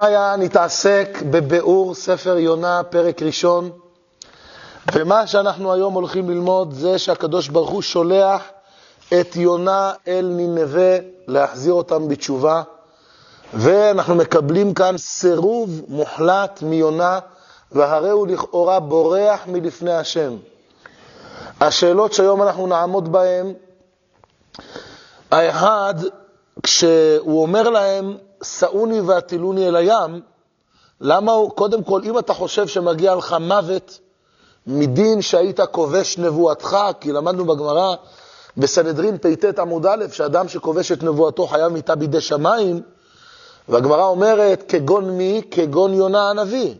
היה נתעסק בביאור ספר יונה, פרק ראשון, ומה שאנחנו היום הולכים ללמוד זה שהקדוש ברוך הוא שולח את יונה אל נינווה להחזיר אותם בתשובה, ואנחנו מקבלים כאן סירוב מוחלט מיונה, והרי הוא לכאורה בורח מלפני השם. השאלות שהיום אנחנו נעמוד בהן, האחד, כשהוא אומר להם, שאוני והטילוני אל הים, למה הוא, קודם כל, אם אתה חושב שמגיע לך מוות מדין שהיית כובש נבואתך, כי למדנו בגמרא בסנהדרין פט עמוד א', שאדם שכובש את נבואתו חייב מיתה בידי שמיים, והגמרא אומרת, כגון מי? כגון יונה הנביא.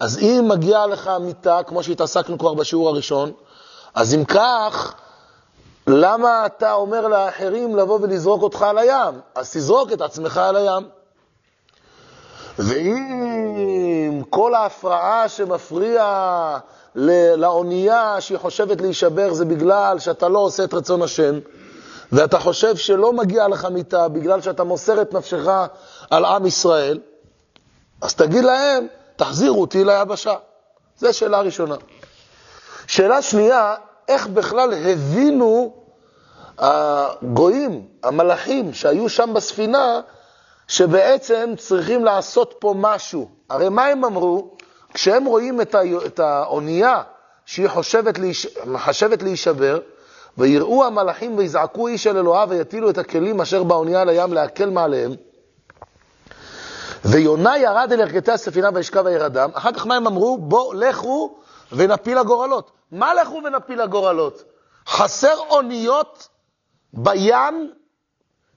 אז אם מגיעה לך מיתה, כמו שהתעסקנו כבר בשיעור הראשון, אז אם כך, למה אתה אומר לאחרים לבוא ולזרוק אותך על הים? אז תזרוק את עצמך על הים. ואם כל ההפרעה שמפריע לאונייה שהיא חושבת להישבר זה בגלל שאתה לא עושה את רצון השם, ואתה חושב שלא מגיע לך מיתה בגלל שאתה מוסר את נפשך על עם ישראל, אז תגיד להם, תחזירו אותי ליבשה. זו שאלה ראשונה. שאלה שנייה, איך בכלל הבינו הגויים, המלאכים שהיו שם בספינה, שבעצם צריכים לעשות פה משהו. הרי מה הם אמרו? כשהם רואים את האונייה שהיא חושבת, להיש... להישבר, ויראו המלאכים ויזעקו איש אל אלוהיו ויטילו את הכלים אשר באונייה לים להקל מעליהם. ויונה ירד אל ערכתי הספינה וישכב וירדם. אחר כך מה הם אמרו? בואו, לכו ונפיל הגורלות. מה לכו ונפיל הגורלות? חסר אוניות בים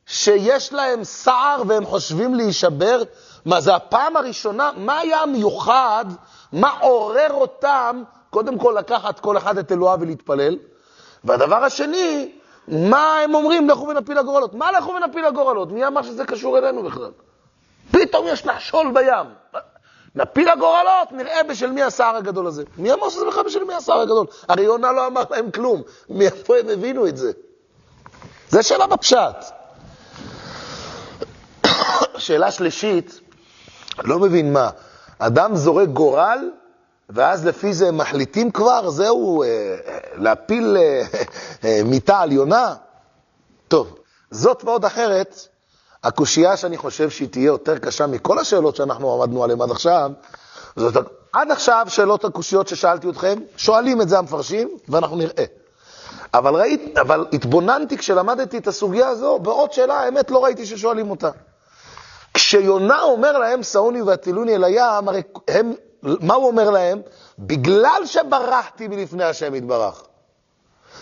שיש להם סער והם חושבים להישבר? מה, זה הפעם הראשונה? מה היה המיוחד? מה עורר אותם, קודם כל לקחת כל אחד את אלוהיו ולהתפלל? והדבר השני, מה הם אומרים? לכו ונפיל הגורלות. מה לכו ונפיל הגורלות? מי אמר שזה קשור אלינו בכלל? פתאום יש נחשול בים. נפיל הגורלות, נראה בשל מי הסער הגדול הזה. מי אמר שזה בכלל בשל מי הסער הגדול? הרי יונה לא אמר להם כלום. מאיפה הם הבינו את זה? זה שאלה בפשט. שאלה שלישית, לא מבין מה, אדם זורק גורל, ואז לפי זה מחליטים כבר, זהו, אה, להפיל אה, אה, מיטה על יונה? טוב, זאת ועוד אחרת, הקושייה שאני חושב שהיא תהיה יותר קשה מכל השאלות שאנחנו עמדנו עליהן עד עכשיו, זאת, עד עכשיו שאלות הקושיות ששאלתי אתכם, שואלים את זה המפרשים, ואנחנו נראה. אבל, ראית, אבל התבוננתי כשלמדתי את הסוגיה הזו, בעוד שאלה, האמת לא ראיתי ששואלים אותה. כשיונה אומר להם, שאוני והטילוני אל הים, הרי הם, מה הוא אומר להם? בגלל שברחתי מלפני השם יתברך.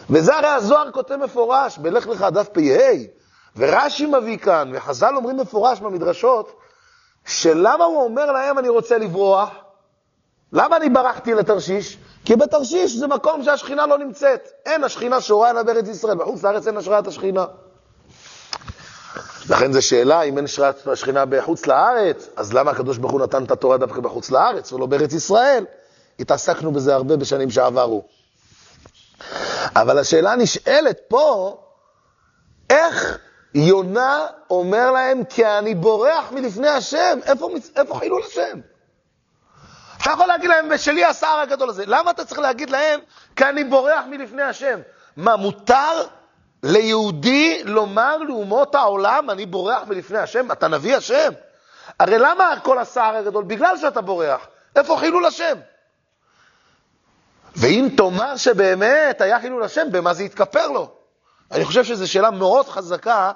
וזה הרי הזוהר כותב מפורש, בלך לך דף פ"ה, ורש"י מביא כאן, וחז"ל אומרים מפורש במדרשות, שלמה הוא אומר להם אני רוצה לברוח? למה אני ברחתי לתרשיש? כי בתרשיש זה מקום שהשכינה לא נמצאת. אין השכינה שורה אלא בארץ ישראל, בחוץ לארץ אין השראת השכינה. לכן זו שאלה, אם אין השראת השכינה בחוץ לארץ, אז למה הקדוש ברוך הוא נתן את התורה דווקא בחוץ לארץ ולא בארץ ישראל? התעסקנו בזה הרבה בשנים שעברו. אבל השאלה נשאלת פה, איך יונה אומר להם, כי אני בורח מלפני השם, איפה, איפה חילול השם? אתה יכול להגיד להם, ושלי הסער הגדול הזה. למה אתה צריך להגיד להם, כי אני בורח מלפני השם? מה, מותר ליהודי לומר לאומות העולם, אני בורח מלפני השם? אתה נביא השם? הרי למה כל הסער הגדול? בגלל שאתה בורח. איפה חילול השם? ואם תאמר שבאמת היה חילול השם, במה זה יתכפר לו? אני חושב שזו שאלה מאוד חזקה,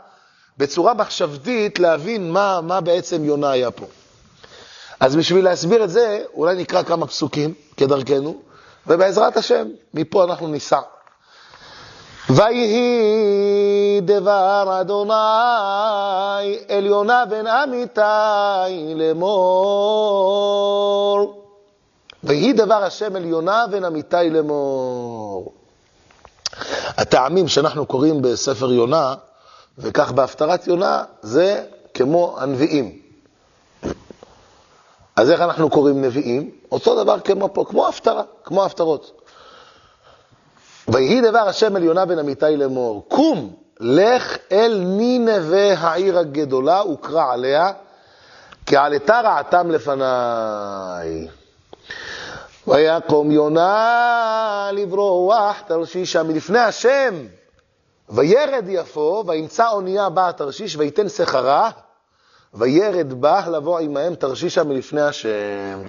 בצורה מחשבתית, להבין מה, מה בעצם יונה היה פה. אז בשביל להסביר את זה, אולי נקרא כמה פסוקים, כדרכנו, ובעזרת השם, מפה אנחנו ניסע. ויהי דבר אדוני אל יונה בן אמיתי לאמור. ויהי דבר השם אל יונה בן אמיתי לאמור. הטעמים שאנחנו קוראים בספר יונה, וכך בהפטרת יונה, זה כמו הנביאים. אז איך אנחנו קוראים נביאים? אותו דבר כמו פה, כמו הפטרה, כמו הפטרות. ויהי דבר השם אל יונה בן אמיתי לאמור, קום, לך אל נינווה העיר הגדולה וקרא עליה, כי עלתה רעתם לפניי. ויקום יונה לברוח תרשישה מלפני השם, וירד יפו, וימצא אונייה בה תרשיש, ויתן סחרה, וירד בה לבוא עמהם תרשישה מלפני השם.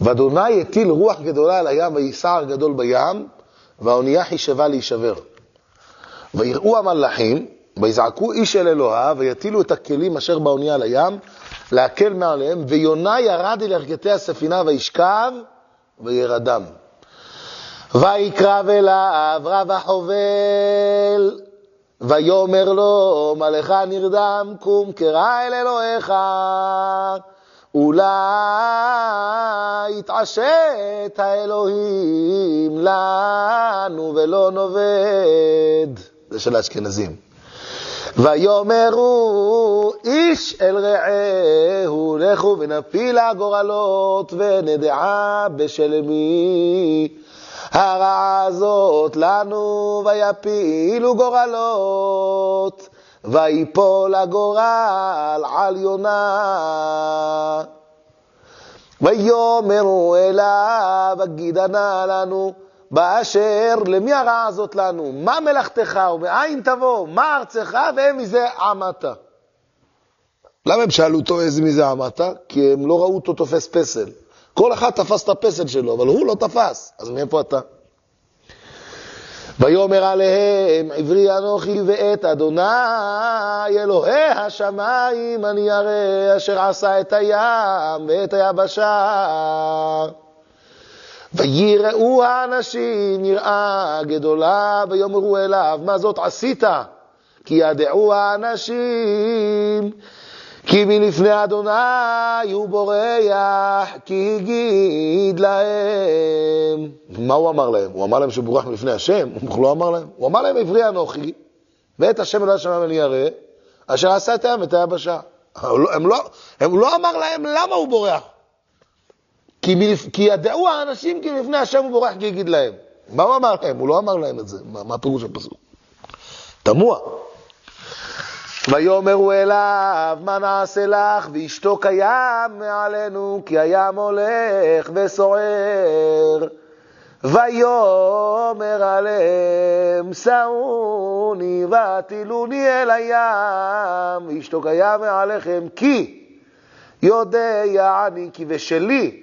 ואדוני הטיל רוח גדולה על הים, ויסער גדול בים, והאונייה חישבה להישבר. ויראו המלאכים, ויזעקו איש אל אלוהיו, ויטילו את הכלים אשר באונייה לים, להקל מעליהם, ויונה ירד אל ערכתי הספינה, וישכב, וירדם. ויקרב אליו רב החובל, ויאמר לו, מלאך נרדם, קום קרא אל אלוהיך. אולי יתעשת האלוהים לנו ולא נאבד. זה של האשכנזים. ויאמרו איש אל רעהו, לכו ונפיל הגורלות ונדעה בשל מי הרעה הזאת לנו, ויפילו גורלות. ויפול הגורל על יונה. ויאמרו אליו, הגידה נא לנו, באשר למי הרעה הזאת לנו? מה מלאכתך ומאין תבוא? מה ארצך ומזה עמת? למה הם שאלו אותו איזה מזה עמת? כי הם לא ראו אותו תופס פסל. כל אחד תפס את הפסל שלו, אבל הוא לא תפס. אז מאיפה אתה? ויאמר עליהם, עברי אנוכי ואת אדוני אלוהי השמיים אני אראה אשר עשה את הים ואת היבשה. ויראו האנשים יראה גדולה ויאמרו אליו, מה זאת עשית? כי ידעו האנשים כי מלפני אדוני הוא בורח, כי הגיד להם. מה הוא אמר להם? הוא אמר להם שהוא בורח מלפני השם? הוא לא אמר להם. הוא אמר להם, עברי אנוכי, ואת השם אלוהי השמיים אני אראה, אשר עשה את הים ואת היבשה. לא, הם לא, הם לא אמר להם למה הוא בורח. כי, מלפ... כי ידעו האנשים כי מלפני השם הוא בורח, כי הגיד להם. מה הוא אמר להם? הוא לא אמר להם את זה. מה, מה פירוש הפסוק? תמוה. ויאמרו אליו, מה נעשה לך? וישתוק הים מעלינו, כי הים הולך וסוער. ויאמר עליהם, שאוני והטילוני אל הים, וישתוק הים מעליכם, כי יודע אני כי ושלי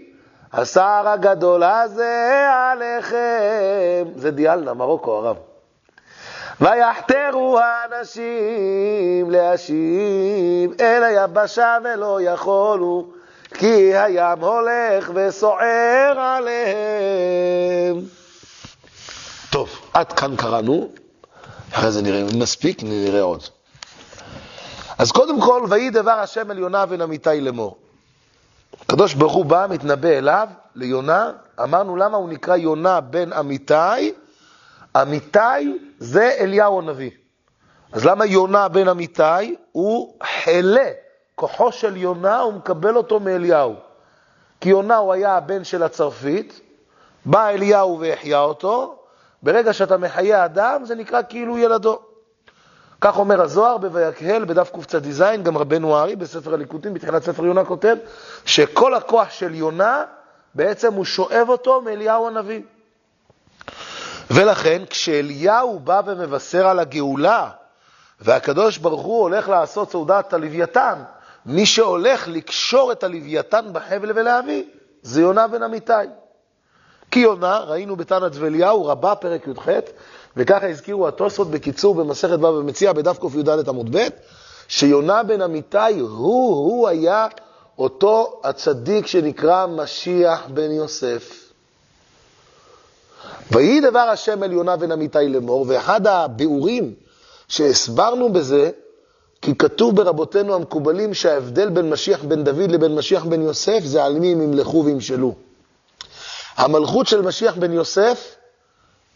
השר הגדול הזה עליכם. זה דיאלנה, מרוקו, הרב. ויחתרו האנשים להשיב אל היבשה ולא יכולו, כי הים הולך וסוער עליהם. טוב, עד כאן קראנו, אחרי זה נראה אם נספיק, נראה עוד. אז קודם כל, ויהי דבר השם אל יונה בן אמיתי לאמור. הקדוש ברוך הוא בא, מתנבא אליו, ליונה, אמרנו למה הוא נקרא יונה בן אמיתי? אמיתי זה אליהו הנביא. אז למה יונה בן אמיתי? הוא חלה, כוחו של יונה, הוא מקבל אותו מאליהו. כי יונה הוא היה הבן של הצרפית, בא אליהו והחיה אותו, ברגע שאתה מחיה אדם זה נקרא כאילו ילדו. כך אומר הזוהר בויקהל, בדף קצ"ז, גם רבנו הארי בספר הליקוטים, בתחילת ספר יונה כותב, שכל הכוח של יונה, בעצם הוא שואב אותו מאליהו הנביא. ולכן כשאליהו בא ומבשר על הגאולה, והקדוש ברוך הוא הולך לעשות סעודת הלוויתן, מי שהולך לקשור את הלוויתן בחבל ולהביא, זה יונה בן אמיתי. כי יונה, ראינו בתנא דבליהו, רבה פרק י"ח, וככה הזכירו התוספות בקיצור במסכת בבא ומציע בדף קי"ד עמוד ב', שיונה בן אמיתי הוא, הוא היה אותו הצדיק שנקרא משיח בן יוסף. ויהי דבר השם אל יונה בן אמיתי לאמור, ואחד הביאורים שהסברנו בזה, כי כתוב ברבותינו המקובלים שההבדל בין משיח בן דוד לבין משיח בן יוסף זה על מי הם ימלכו וימשלו. המלכות של משיח בן יוסף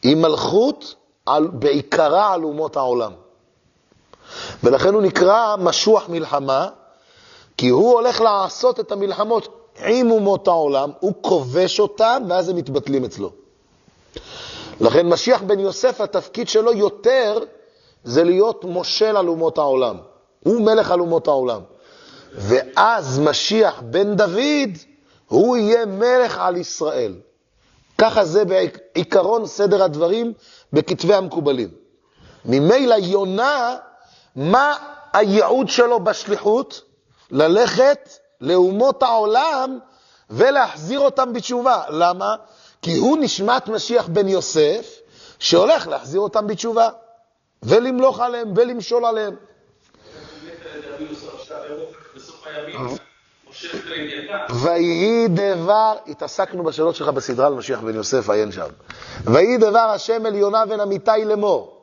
היא מלכות על, בעיקרה על אומות העולם. ולכן הוא נקרא משוח מלחמה, כי הוא הולך לעשות את המלחמות עם אומות העולם, הוא כובש אותם ואז הם מתבטלים אצלו. לכן משיח בן יוסף, התפקיד שלו יותר זה להיות מושל על אומות העולם. הוא מלך על אומות העולם. ואז משיח בן דוד, הוא יהיה מלך על ישראל. ככה זה בעיקרון סדר הדברים בכתבי המקובלים. ממילא יונה, מה הייעוד שלו בשליחות? ללכת לאומות העולם ולהחזיר אותם בתשובה. למה? כי הוא נשמת משיח בן יוסף, שהולך להחזיר אותם בתשובה, ולמלוך עליהם ולמשול עליהם. ויהי דבר, התעסקנו בשאלות שלך בסדרה על משיח בן יוסף, עיין שם. ויהי דבר השם אל יונה בן אמיתי לאמור.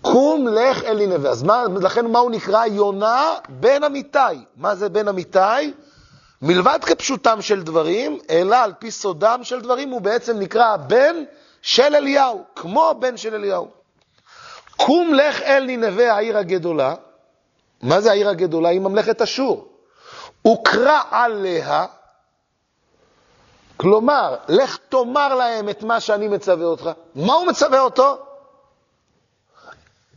קום לך אל נינווה. אז מה, לכן מה הוא נקרא? יונה בן אמיתי. מה זה בן אמיתי? מלבד כפשוטם של דברים, אלא על פי סודם של דברים, הוא בעצם נקרא הבן של אליהו, כמו בן של אליהו. קום לך אל נינווה העיר הגדולה. מה זה העיר הגדולה? היא ממלכת אשור. וקרא עליה, כלומר, לך תאמר להם את מה שאני מצווה אותך. מה הוא מצווה אותו?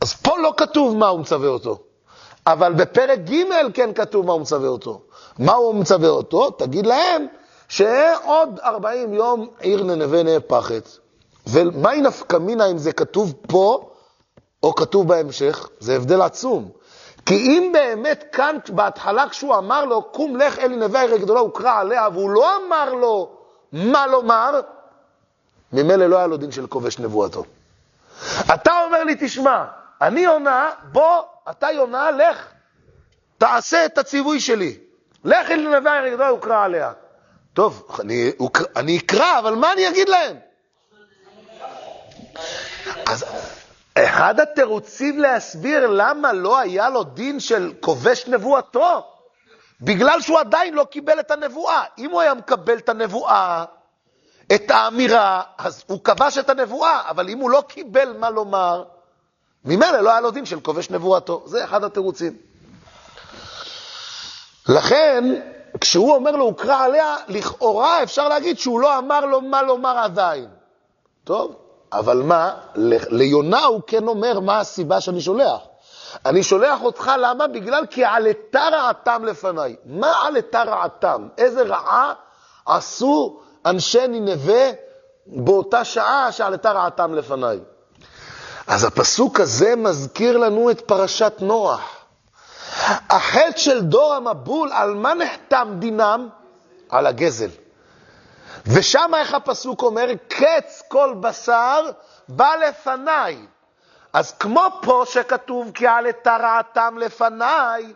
אז פה לא כתוב מה הוא מצווה אותו, אבל בפרק ג' כן כתוב מה הוא מצווה אותו. מה הוא מצווה אותו? תגיד להם שעוד 40 יום עיר ננבה נהפכת. ומהי נפקא מינה אם זה כתוב פה או כתוב בהמשך? זה הבדל עצום. כי אם באמת כאן בהתחלה כשהוא אמר לו, קום לך אלי נווה העיר הגדולה, הוא קרא עליה, והוא לא אמר לו מה לומר, ממילא לא היה לו דין של כובש נבואתו. אתה אומר לי, תשמע, אני יונה, בוא, אתה יונה, לך, תעשה את הציווי שלי. לך אל נווה העיר הגדולה, הוא קרא עליה. טוב, אני, הוא, אני אקרא, אבל מה אני אגיד להם? אז אחד התירוצים להסביר למה לא היה לו דין של כובש נבואתו, בגלל שהוא עדיין לא קיבל את הנבואה. אם הוא היה מקבל את הנבואה, את האמירה, אז הוא כבש את הנבואה, אבל אם הוא לא קיבל מה לומר, ממילא לא היה לו דין של כובש נבואתו. זה אחד התירוצים. לכן, כשהוא אומר לו, קרא עליה, לכאורה אפשר להגיד שהוא לא אמר לו מה לומר עדיין. טוב, אבל מה, ליונה הוא כן אומר מה הסיבה שאני שולח. אני שולח אותך, למה? בגלל כי עלתה רעתם לפניי. מה עלתה רעתם? איזה רעה עשו אנשי נינווה באותה שעה שעלתה רעתם לפניי? אז הפסוק הזה מזכיר לנו את פרשת נוח. החטא של דור המבול, על מה נחתם דינם? על הגזל. ושם איך הפסוק אומר? קץ כל בשר בא לפניי. אז כמו פה שכתוב כי את הרעתם לפניי,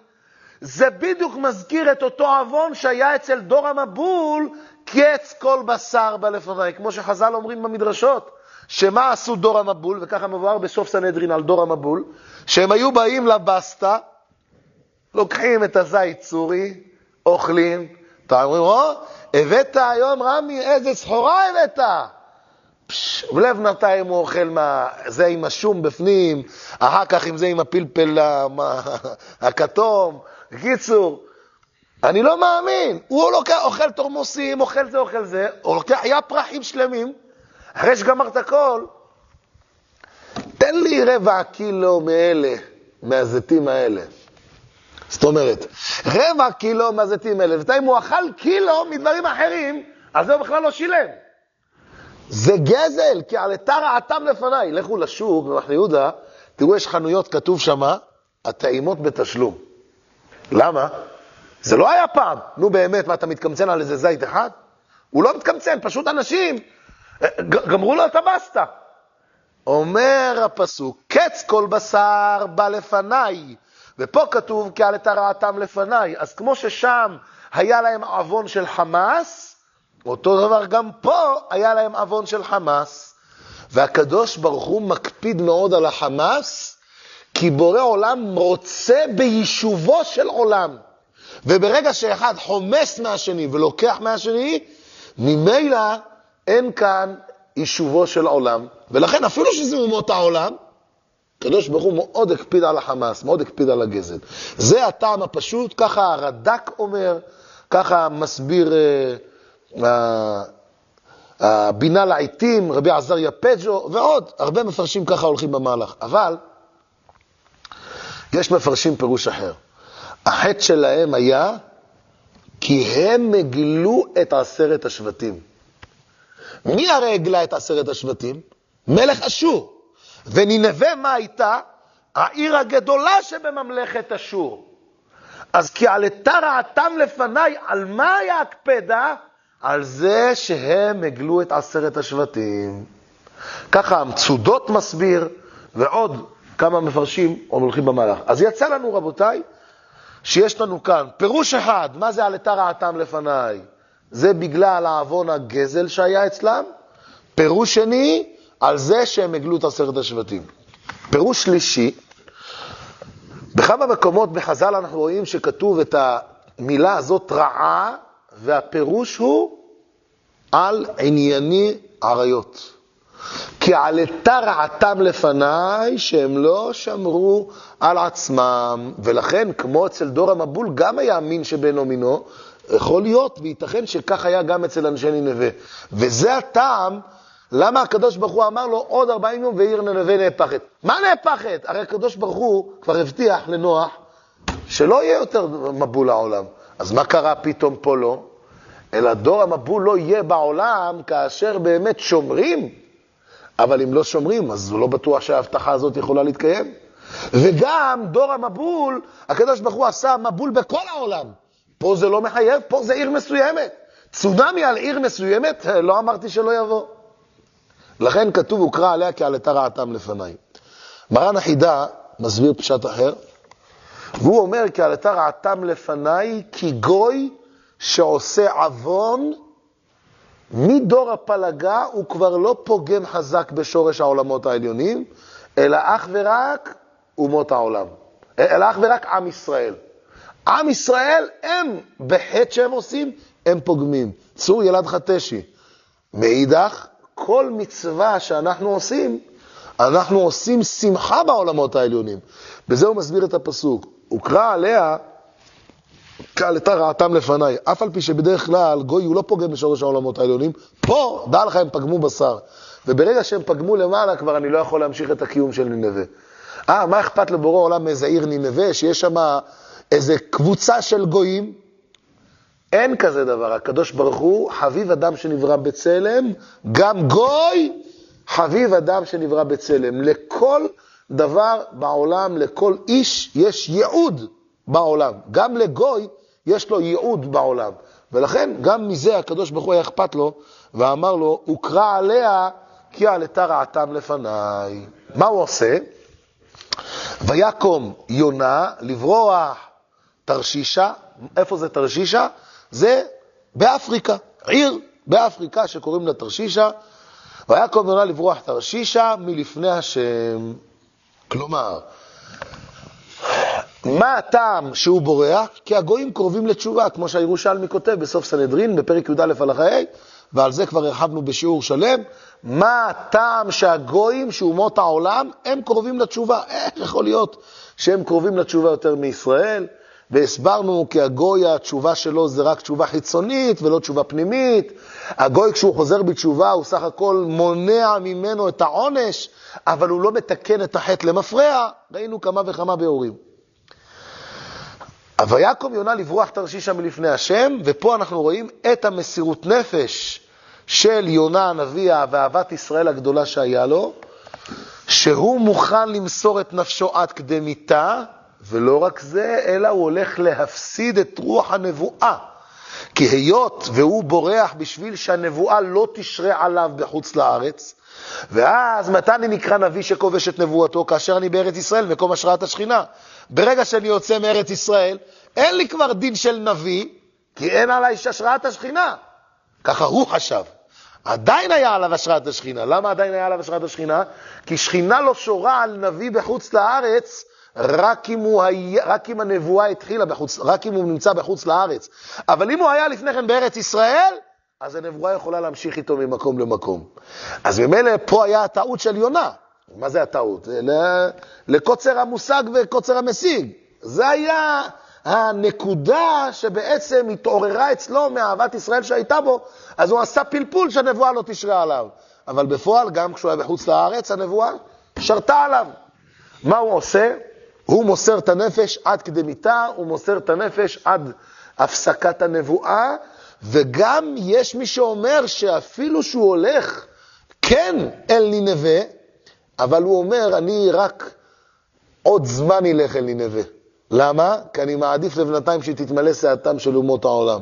זה בדיוק מזכיר את אותו עוון שהיה אצל דור המבול, קץ כל בשר בא לפניי. כמו שחז"ל אומרים במדרשות, שמה עשו דור המבול, וככה מבואר בסוף סנהדרין על דור המבול, שהם היו באים לבסטה, לוקחים את הזית סורי, אוכלים, אתה אומרים, או, הבאת היום, רמי, איזה סחורה הבאת. ולב נתיים הוא אוכל מה... זה עם השום בפנים, אחר כך עם זה עם הפלפל הכתום. בקיצור, אני לא מאמין. הוא לוקח, אוכל תורמוסים, אוכל זה, אוכל זה, הוא לוקח, היה פרחים שלמים. אחרי שגמרת הכל, תן לי רבע קילו מאלה, מהזיתים האלה. זאת אומרת, רבע קילו מהזיתים האלה, ואם הוא אכל קילו מדברים אחרים, אז זה בכלל לא שילם. זה גזל, כי על עלתה רעתם לפניי. לכו לשוק, במחנה יהודה, תראו, יש חנויות, כתוב שמה, הטעימות בתשלום. למה? זה לא היה פעם. נו באמת, מה, אתה מתקמצן על איזה זית אחד? הוא לא מתקמצן, פשוט אנשים אה, גמרו לו את הבסטה. אומר הפסוק, קץ כל בשר בא לפניי, ופה כתוב כי על את הרעתם לפניי. אז כמו ששם היה להם עוון של חמאס, אותו דבר גם פה היה להם עוון של חמאס. והקדוש ברוך הוא מקפיד מאוד על החמאס, כי בורא עולם רוצה ביישובו של עולם. וברגע שאחד חומס מהשני ולוקח מהשני, ממילא אין כאן יישובו של עולם. ולכן אפילו שזה אומות העולם, הקדוש ברוך הוא מאוד הקפיד על החמאס, מאוד הקפיד על הגזל. זה הטעם הפשוט, ככה הרד"ק אומר, ככה מסביר הבינה לעיתים, רבי עזריה פג'ו, ועוד, הרבה מפרשים ככה הולכים במהלך. אבל יש מפרשים פירוש אחר. החטא שלהם היה כי הם הגלו את עשרת השבטים. מי הרי הגלה את עשרת השבטים? מלך אשור. ונינווה מה הייתה? העיר הגדולה שבממלכת אשור. אז כי עלתה רעתם לפניי, על מה היה הקפדה? על זה שהם הגלו את עשרת השבטים. ככה המצודות מסביר, ועוד כמה מפרשים הולכים במהלך. אז יצא לנו, רבותיי, שיש לנו כאן פירוש אחד, מה זה עלתה רעתם לפניי? זה בגלל העוון הגזל שהיה אצלם. פירוש שני, על זה שהם הגלו את עשרת השבטים. פירוש שלישי, בכמה מקומות בחז"ל אנחנו רואים שכתוב את המילה הזאת רעה, והפירוש הוא על ענייני עריות. כי עלתה רעתם לפניי, שהם לא שמרו על עצמם. ולכן, כמו אצל דור המבול, גם היה מין שבינו מינו, יכול להיות, וייתכן שכך היה גם אצל אנשי נינווה. וזה הטעם למה הקדוש ברוך הוא אמר לו עוד 40 יום ועיר ננווה נהפכת. מה נהפכת? הרי הקדוש ברוך הוא כבר הבטיח לנוח שלא יהיה יותר מבול לעולם. אז מה קרה פתאום פה לא? אלא דור המבול לא יהיה בעולם כאשר באמת שומרים, אבל אם לא שומרים, אז לא בטוח שההבטחה הזאת יכולה להתקיים. וגם דור המבול, הקדוש ברוך הוא עשה מבול בכל העולם. פה זה לא מחייב, פה זה עיר מסוימת. צונאמי על עיר מסוימת, לא אמרתי שלא יבוא. לכן כתוב, הוקרא עליה כי עלתה רעתם לפניי. מרן החידה מסביר פשט אחר, והוא אומר כי עלתה רעתם לפניי כי גוי שעושה עוון מדור הפלגה הוא כבר לא פוגם חזק בשורש העולמות העליונים, אלא אך ורק אומות העולם. אלא אך ורק עם ישראל. עם ישראל, הם, בחטא שהם עושים, הם פוגמים. צור ילד חטשי. מאידך, כל מצווה שאנחנו עושים, אנחנו עושים שמחה בעולמות העליונים. בזה הוא מסביר את הפסוק. הוקרא עליה, כעלתה רעתם לפניי, אף על פי שבדרך כלל גוי הוא לא פוגם בשורש העולמות העליונים, פה, דע לך, הם פגמו בשר. וברגע שהם פגמו למעלה, כבר אני לא יכול להמשיך את הקיום של נינווה. אה, מה אכפת לבורא עולם מאיזה עיר נינווה, שיש שם איזה קבוצה של גויים? אין כזה דבר. הקדוש ברוך הוא, חביב אדם שנברא בצלם, גם גוי, חביב אדם שנברא בצלם. לכל דבר בעולם, לכל איש, יש ייעוד בעולם. גם לגוי יש לו ייעוד בעולם. ולכן, גם מזה הקדוש ברוך הוא היה אכפת לו, ואמר לו, הוקרא עליה, כי עלתה רעתם לפניי. מה הוא עושה? ויקום יונה לברוח תרשישה, איפה זה תרשישה? זה באפריקה, עיר באפריקה שקוראים לה תרשישה, ויקום יונה לברוח תרשישה מלפני השם. כלומר, מה הטעם שהוא בורח? כי הגויים קרובים לתשובה, כמו שהירושלמי כותב בסוף סנהדרין, בפרק י"א הלכה ה', ועל זה כבר הרחבנו בשיעור שלם. מה הטעם שהגויים, שאומות העולם, הם קרובים לתשובה? איך יכול להיות שהם קרובים לתשובה יותר מישראל? והסברנו כי הגוי, התשובה שלו זה רק תשובה חיצונית ולא תשובה פנימית. הגוי, כשהוא חוזר בתשובה, הוא סך הכל מונע ממנו את העונש, אבל הוא לא מתקן את החטא למפרע. ראינו כמה וכמה ביאורים. ויקום יונה לברוח תרשישה מלפני השם, ופה אנחנו רואים את המסירות נפש של יונה הנביא ואהבת ישראל הגדולה שהיה לו, שהוא מוכן למסור את נפשו עד כדי מיתה, ולא רק זה, אלא הוא הולך להפסיד את רוח הנבואה. כי היות והוא בורח בשביל שהנבואה לא תשרה עליו בחוץ לארץ, ואז מתי אני נקרא נביא שכובש את נבואתו? כאשר אני בארץ ישראל, מקום השראת השכינה. ברגע שאני יוצא מארץ ישראל, אין לי כבר דין של נביא, כי אין עליי השראת השכינה. ככה הוא חשב. עדיין היה עליו השראת השכינה. למה עדיין היה עליו השראת השכינה? כי שכינה לא שורה על נביא בחוץ לארץ, רק אם, הוא היה, רק אם הנבואה התחילה בחוץ, רק אם הוא נמצא בחוץ לארץ. אבל אם הוא היה לפני כן בארץ ישראל, אז הנבואה יכולה להמשיך איתו ממקום למקום. אז ממילא פה היה הטעות של יונה. מה זה הטעות? לקוצר המושג וקוצר המשיג. זה היה הנקודה שבעצם התעוררה אצלו מאהבת ישראל שהייתה בו, אז הוא עשה פלפול שהנבואה לא תשרה עליו. אבל בפועל, גם כשהוא היה בחוץ לארץ, הנבואה שרתה עליו. מה הוא עושה? הוא מוסר את הנפש עד כדי מיתה, הוא מוסר את הנפש עד הפסקת הנבואה, וגם יש מי שאומר שאפילו שהוא הולך, כן אל נינווה, אבל הוא אומר, אני רק עוד זמן ילך אל נינווה. למה? כי אני מעדיף לבינתיים שתתמלא שעתם של אומות העולם.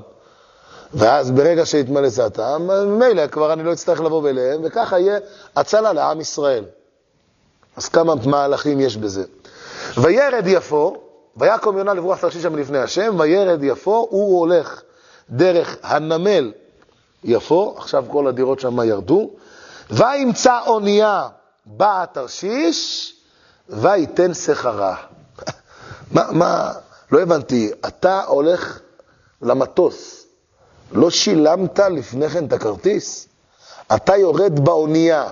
ואז ברגע שיתמלא שעתם, ממילא כבר אני לא אצטרך לבוא אליהם, וככה יהיה הצלה לעם ישראל. אז כמה מהלכים יש בזה. וירד יפו, ויקום יונה לברוח תרשישה מלפני השם, וירד יפו, הוא הולך דרך הנמל יפו, עכשיו כל הדירות שם ירדו, וימצא אונייה באה תרשיש, ויתן שכרה. מה, מה, לא הבנתי, אתה הולך למטוס, לא שילמת לפני כן את הכרטיס? אתה יורד באונייה,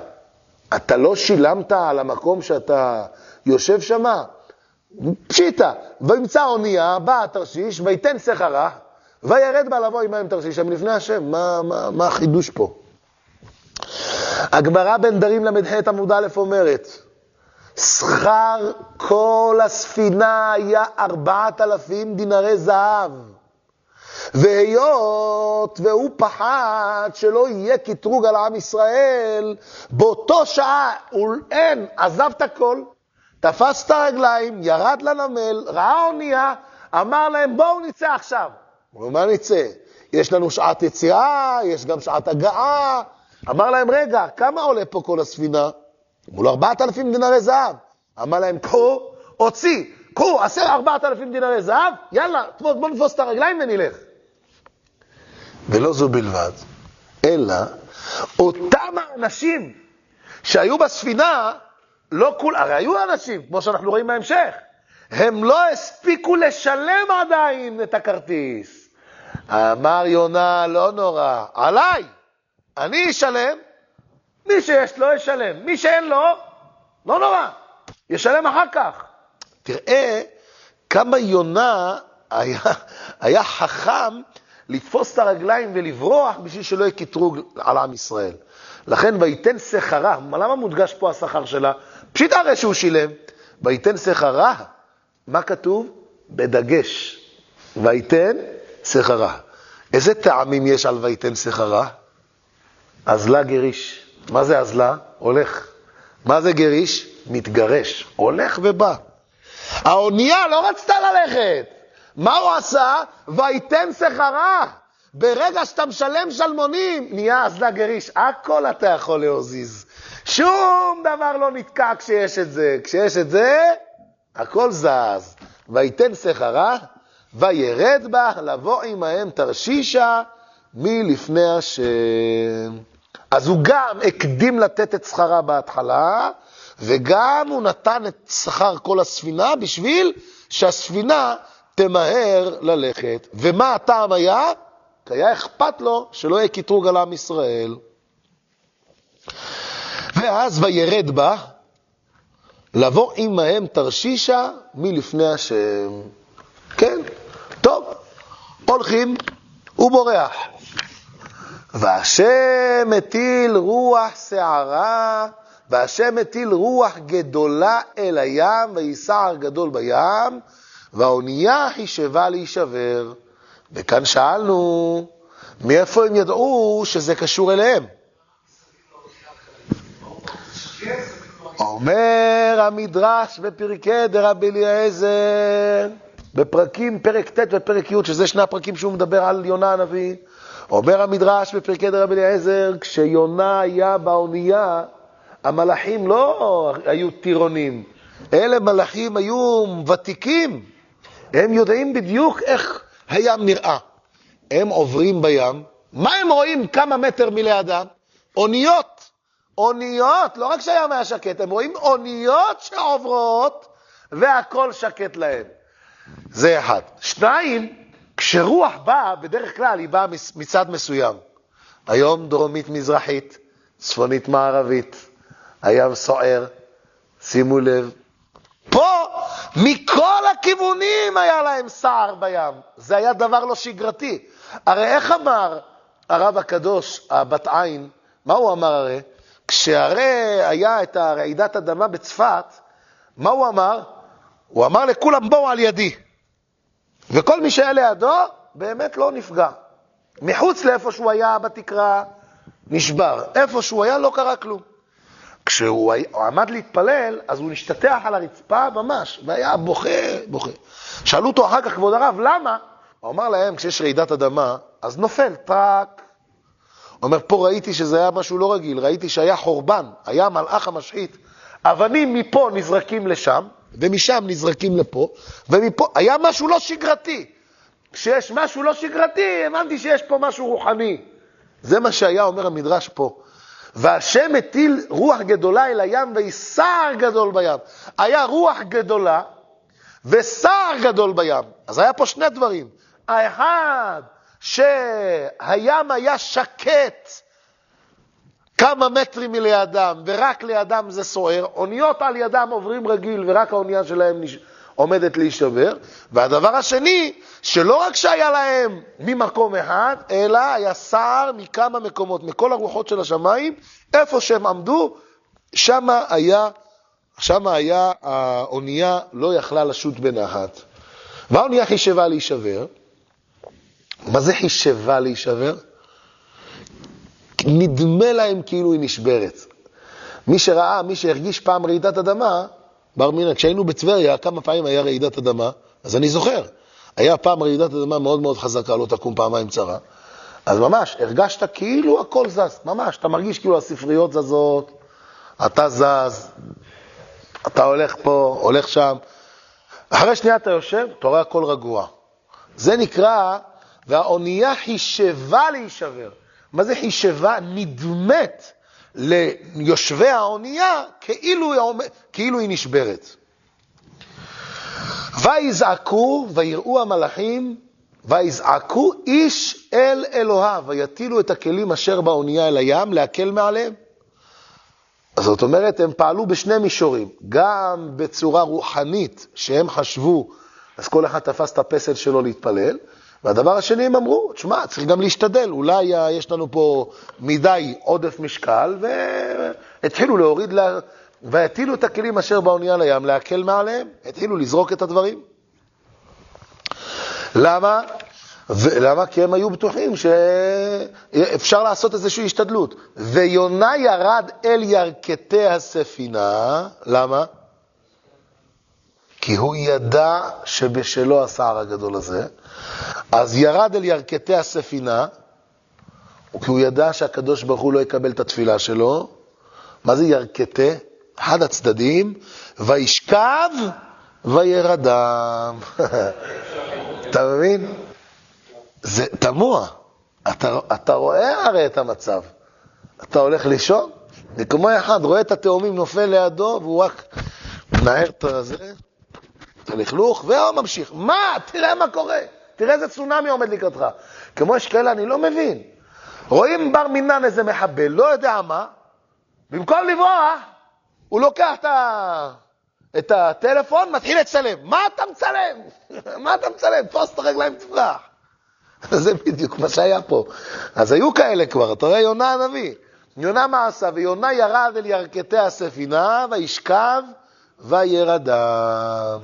אתה לא שילמת על המקום שאתה יושב שמה? פשיטא, וימצא אונייה, בא התרשיש, ויתן שכרה, וירד בה לבוא עמהם תרשיש, הם לפני השם, מה, מה, מה החידוש פה? הגמרא בין דרים ל"ח עמוד א' אומרת, שכר כל הספינה היה ארבעת אלפים דינרי זהב. והיות והוא פחד שלא יהיה קטרוג על עם ישראל, באותו שעה אין, עזב את הכל, תפס את הרגליים, ירד לנמל, ראה אונייה, אמר להם בואו נצא עכשיו. אמרו, מה נצא? יש לנו שעת יציאה, יש גם שעת הגעה. אמר להם, רגע, כמה עולה פה כל הספינה? מול ארבעת אלפים דינרי זהב. אמר להם, קחו, הוציא, קחו, עשר ארבעת אלפים דינרי זהב, יאללה, בואו נתפוס את הרגליים ונלך. ולא זו בלבד, אלא אותם האנשים שהיו בספינה, לא כול, הרי היו אנשים, כמו שאנחנו רואים בהמשך, הם לא הספיקו לשלם עדיין את הכרטיס. אמר יונה, לא נורא, עליי, אני אשלם, מי שיש לו ישלם, מי שאין לו, לא נורא, ישלם אחר כך. תראה כמה יונה היה, היה חכם לתפוס את הרגליים ולברוח בשביל שלא יהיה קטרוג על עם ישראל. לכן ויתן שכרה, למה מודגש פה השכר שלה? פשיט הרי שהוא שילם. ויתן שכרה, מה כתוב? בדגש. ויתן שכרה. איזה טעמים יש על ויתן שכרה? אזלה גריש. מה זה אזלה? הולך. מה זה גריש? מתגרש. הולך ובא. האונייה לא רצתה ללכת. מה הוא עשה? ויתן שכרה. ברגע שאתה משלם שלמונים, נהיה אזלה גריש. הכל אתה יכול להזיז. שום דבר לא נתקע כשיש את זה. כשיש את זה, הכל זז. ויתן שכרה, וירד בה, לבוא עמהם תרשישה מלפני השם. אז הוא גם הקדים לתת את שכרה בהתחלה, וגם הוא נתן את שכר כל הספינה בשביל שהספינה תמהר ללכת. ומה הטעם היה? כי היה אכפת לו שלא יהיה קטרוג על עם ישראל. ואז וירד בה, לבוא עמהם תרשישה מלפני השם. כן, טוב, הולכים, הוא בורח. והשם מטיל רוח שערה, והשם מטיל רוח גדולה אל הים, ויסער גדול בים, והאונייה חישבה להישבר. וכאן שאלנו, מאיפה הם ידעו שזה קשור אליהם? אומר המדרש בפרקי דרבי אליעזר, בפרקים, פרק ט' ופרק י', שזה שני הפרקים שהוא מדבר על יונה הנביא, אומר המדרש בפרקי דרבי אליעזר, כשיונה היה באונייה, המלאכים לא היו טירונים, אלה מלאכים היו ותיקים, הם יודעים בדיוק איך הים נראה. הם עוברים בים, מה הם רואים כמה מטר מלידם? אוניות. אוניות, לא רק שהים היה שקט, הם רואים אוניות שעוברות והכל שקט להם. זה אחד. שניים, כשרוח באה, בדרך כלל היא באה מצד מסוים. היום דרומית-מזרחית, צפונית-מערבית, הים סוער, שימו לב. פה, מכל הכיוונים היה להם סער בים. זה היה דבר לא שגרתי. הרי איך אמר הרב הקדוש, הבת עין, מה הוא אמר הרי? כשהרי היה את הרעידת אדמה בצפת, מה הוא אמר? הוא אמר לכולם, בואו על ידי. וכל מי שהיה לידו, באמת לא נפגע. מחוץ לאיפה שהוא היה בתקרה, נשבר. איפה שהוא היה, לא קרה כלום. כשהוא עמד להתפלל, אז הוא נשתטח על הרצפה ממש, והיה בוכה, בוכה. שאלו אותו אחר כך, כבוד הרב, למה? הוא אמר להם, כשיש רעידת אדמה, אז נופל, טראק. אומר, פה ראיתי שזה היה משהו לא רגיל, ראיתי שהיה חורבן, היה מלאך המשחית. אבנים מפה נזרקים לשם, ומשם נזרקים לפה, ומפה, היה משהו לא שגרתי. כשיש משהו לא שגרתי, הבנתי שיש פה משהו רוחני. זה מה שהיה, אומר המדרש פה. והשם הטיל רוח גדולה אל הים ויסער גדול בים. היה רוח גדולה וסער גדול בים. אז היה פה שני דברים. האחד, שהים היה שקט כמה מטרים מלידם, ורק לידם זה סוער, אוניות על ידם עוברים רגיל, ורק האונייה שלהם נש... עומדת להישבר. והדבר השני, שלא רק שהיה להם ממקום אחד, אלא היה סער מכמה מקומות, מכל הרוחות של השמיים, איפה שהם עמדו, שמה היה, שמה היה האונייה לא יכלה לשוט בנחת. והאונייה חישבה להישבר. מה זה חישבה להישבר? נדמה להם כאילו היא נשברת. מי שראה, מי שהרגיש פעם רעידת אדמה, בר מינא, כשהיינו בטבריה, כמה פעמים היה רעידת אדמה, אז אני זוכר. היה פעם רעידת אדמה מאוד מאוד חזקה, לא תקום פעמיים צרה. אז ממש, הרגשת כאילו הכל זז, ממש, אתה מרגיש כאילו הספריות זזות, אתה זז, אתה הולך פה, הולך שם. אחרי שנייה אתה יושב, אתה רואה הכל רגוע. זה נקרא, והאונייה חישבה להישבר. מה זה חישבה? נדמת ליושבי האונייה כאילו כאילו היא נשברת. ויזעקו, ויראו המלאכים, ויזעקו איש אל אלוהיו, ויטילו את הכלים אשר באונייה אל הים, להקל מעליהם. זאת אומרת, הם פעלו בשני מישורים, גם בצורה רוחנית, שהם חשבו, אז כל אחד תפס את הפסל שלו להתפלל, והדבר השני, הם אמרו, תשמע, צריך גם להשתדל, אולי יש לנו פה מדי עודף משקל, והתחילו להוריד, לה... והטילו את הכלים אשר באונייה לים להקל מעליהם, התחילו לזרוק את הדברים. למה? ו- למה? כי הם היו בטוחים שאפשר לעשות איזושהי השתדלות. ויונה ירד אל ירכתי הספינה, למה? כי הוא ידע שבשלו הסער הגדול הזה, אז ירד אל ירכתי הספינה, כי הוא ידע שהקדוש ברוך הוא לא יקבל את התפילה שלו. מה זה ירכתי? אחד הצדדים, וישכב וירדם. אתה מבין? זה תמוה. אתה, אתה רואה הרי את המצב. אתה הולך לישון, וכמו אחד רואה את התאומים נופל לידו, והוא רק מנער את הזה, את הלכלוך, והוא ממשיך. מה? תראה מה קורה. תראה איזה צונאמי עומד לקראתך. כמו יש כאלה, אני לא מבין. רואים בר מינן איזה מחבל, לא יודע מה, במקום לברוח, הוא לוקח את, ה... את הטלפון, מתחיל לצלם. מה אתה מצלם? מה אתה מצלם? תפוס את הרגליים, תברח. זה בדיוק מה שהיה פה. אז היו כאלה כבר, אתה רואה יונה הנביא. יונה מה עשה? ויונה ירד אל ירכתי הספינה, וישכב וירדם.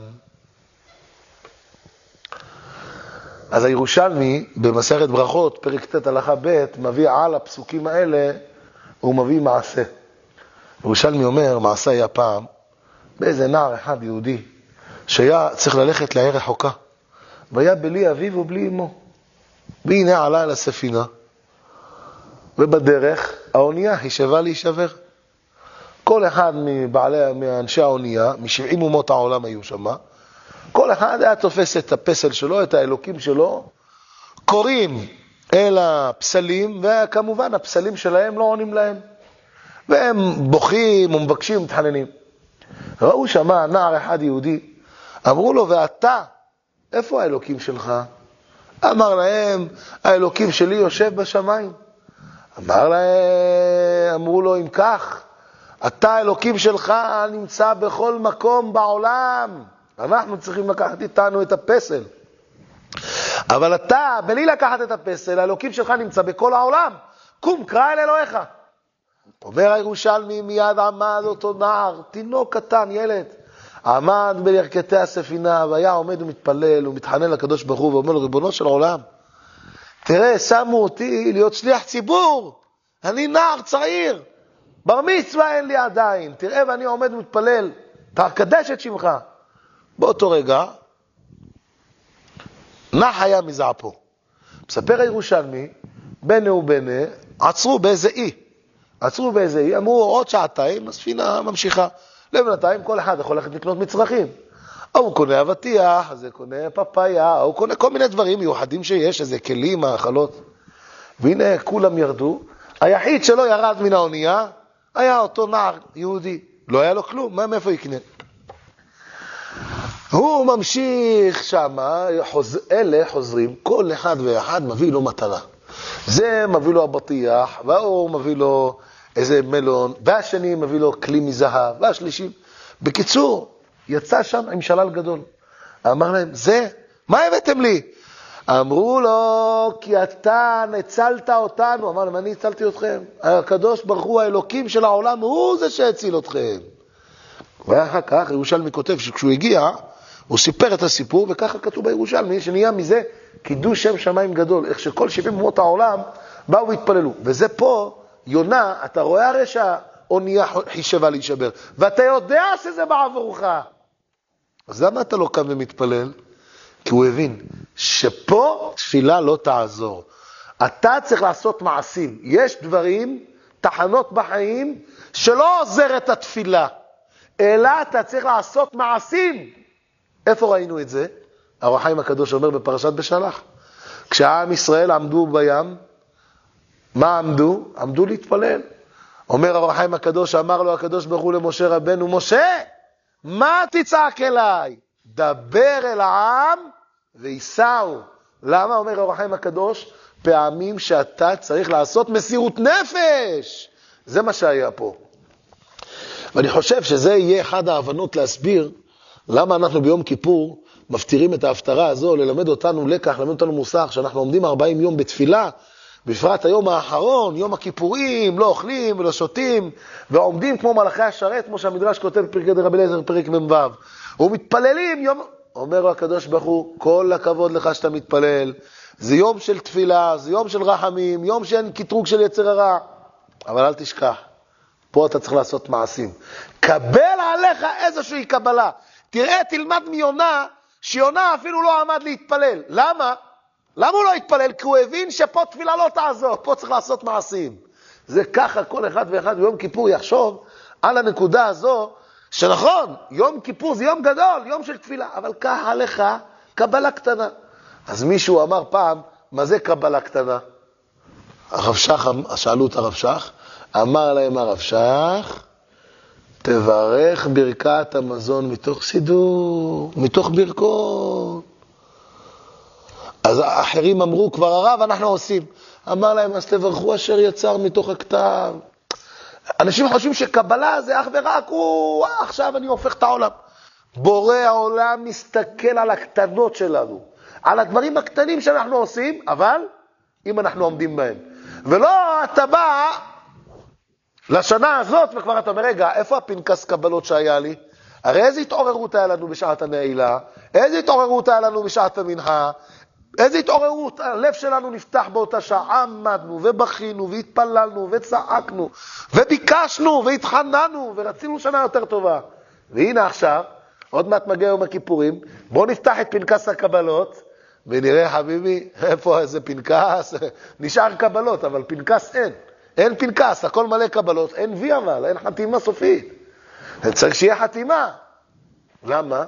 אז הירושלמי, במסכת ברכות, פרק ט' הלכה ב', מביא על הפסוקים האלה, הוא מביא מעשה. ירושלמי אומר, מעשה היה פעם, באיזה נער אחד יהודי, שהיה צריך ללכת לעיר רחוקה, והיה בלי אביו ובלי אמו. והנה עלה אל הספינה, ובדרך האונייה חישבה להישבר. כל אחד מבעלי, מאנשי האונייה, משבעים אומות העולם היו שם, כל אחד היה תופס את הפסל שלו, את האלוקים שלו, קוראים אל הפסלים, וכמובן הפסלים שלהם לא עונים להם. והם בוכים ומבקשים, מתחננים. ראו שמה נער אחד יהודי, אמרו לו, ואתה, איפה האלוקים שלך? אמר להם, האלוקים שלי יושב בשמיים. אמר להם, אמרו לו, אם כך, אתה האלוקים שלך נמצא בכל מקום בעולם. אנחנו צריכים לקחת איתנו את הפסל. אבל אתה, בלי לקחת את הפסל, האלוקים שלך נמצא בכל העולם. קום, קרא אל אלוהיך. אומר הירושלמי, מיד עמד אותו נער, תינוק קטן, ילד. עמד בירכתי הספינה, והיה עומד ומתפלל ומתחנן לקדוש ברוך הוא, ואומר לו, ריבונו של עולם, תראה, שמו אותי להיות שליח ציבור, אני נער צעיר, בר מצווה אין לי עדיין, תראה ואני עומד ומתפלל, תקדש את שמך. באותו רגע, נח היה מזעפו. מספר הירושלמי, בנה ובנה, עצרו באיזה אי. עצרו באיזה אי, אמרו עוד שעתיים, הספינה ממשיכה. לבינתיים כל אחד יכול ללכת לקנות מצרכים. ההוא קונה אבטיח, זה קונה פפאיה, ההוא קונה כל מיני דברים מיוחדים שיש, איזה כלים, מאכלות. והנה כולם ירדו. היחיד שלא ירד מן האונייה היה אותו נער יהודי. לא היה לו כלום, מה, מאיפה יקנה? הוא ממשיך שם, חוז... אלה חוזרים, כל אחד ואחד מביא לו מתנה. זה מביא לו אבטיח, והוא מביא לו איזה מלון, והשני מביא לו כלי מזהב, והשלישי. בקיצור, יצא שם עם שלל גדול. אמר להם, זה, מה הבאתם לי? אמרו לו, כי אתה ניצלת אותנו. אמר להם, אני הצלתי אתכם. הקדוש ברוך הוא, האלוקים של העולם, הוא זה שהציל אתכם. ואחר כך, ירושלמי כותב שכשהוא הגיע, הוא סיפר את הסיפור, וככה כתוב בירושלמי, שנהיה מזה קידוש שם שמיים גדול, איך שכל שבעים אומות העולם באו והתפללו. וזה פה, יונה, אתה רואה הרי שהאונייה חישבה להישבר, ואתה יודע שזה בעבורך. אז למה אתה לא קם ומתפלל? כי הוא הבין שפה תפילה לא תעזור. אתה צריך לעשות מעשים. יש דברים, תחנות בחיים, שלא עוזרת התפילה, אלא אתה צריך לעשות מעשים. איפה ראינו את זה? חיים הקדוש אומר בפרשת בשלח. כשהעם ישראל עמדו בים, מה עמדו? עמדו להתפלל. אומר חיים הקדוש, אמר לו הקדוש ברוך הוא למשה רבנו, משה, מה תצעק אליי? דבר אל העם וייסעו. למה אומר חיים הקדוש? פעמים שאתה צריך לעשות מסירות נפש. זה מה שהיה פה. ואני חושב שזה יהיה אחד ההבנות להסביר למה אנחנו ביום כיפור מפטירים את ההפטרה הזו, ללמד אותנו לקח, ללמד אותנו מוסר, שאנחנו עומדים 40 יום בתפילה, בפרט היום האחרון, יום הכיפורים, לא אוכלים ולא שותים, ועומדים כמו מלאכי השרת, כמו שהמדרש כותב בפרקי דרבי אליעזר, פרק מ"ו, ומתפללים יום... אומר הקדוש ברוך הוא, כל הכבוד לך שאתה מתפלל, זה יום של תפילה, זה יום של רחמים, יום שאין קטרוג של יצר הרע, אבל אל תשכח, פה אתה צריך לעשות מעשים. קבל עליך איזושהי קבלה. תראה, תלמד מיונה, שיונה אפילו לא עמד להתפלל. למה? למה הוא לא התפלל? כי הוא הבין שפה תפילה לא תעזור, פה צריך לעשות מעשים. זה ככה כל אחד ואחד ביום כיפור יחשוב על הנקודה הזו, שנכון, יום כיפור זה יום גדול, יום של תפילה, אבל קח עליך קבלה קטנה. אז מישהו אמר פעם, מה זה קבלה קטנה? הרב שך, שאלו את הרב שך, אמר להם הרב שך, תברך ברכת המזון מתוך סידור, מתוך ברכות. אז האחרים אמרו, כבר הרב, אנחנו עושים. אמר להם, אז תברכו אשר יצר מתוך הכתב. אנשים חושבים שקבלה זה אך ורק, הוא, עכשיו אני הופך את העולם. בורא העולם מסתכל על הקטנות שלנו, על הדברים הקטנים שאנחנו עושים, אבל אם אנחנו עומדים בהם. ולא אתה בא לשנה הזאת, וכבר אתה אומר, רגע, איפה הפנקס קבלות שהיה לי? הרי איזה התעוררות היה לנו בשעת הנעילה? איזה התעוררות היה לנו בשעת המנחה? איזה התעוררות, הלב שלנו נפתח באותה שעה, עמדנו ובכינו והתפללנו וצעקנו וביקשנו והתחננו ורצינו שנה יותר טובה. והנה עכשיו, עוד מעט מגיע יום הכיפורים, בואו נפתח את פנקס הקבלות ונראה, חביבי, איפה איזה פנקס? נשאר קבלות, אבל פנקס אין. אין פנקס, הכל מלא קבלות, אין וי אבל, אין חתימה סופית. צריך שיהיה חתימה. למה?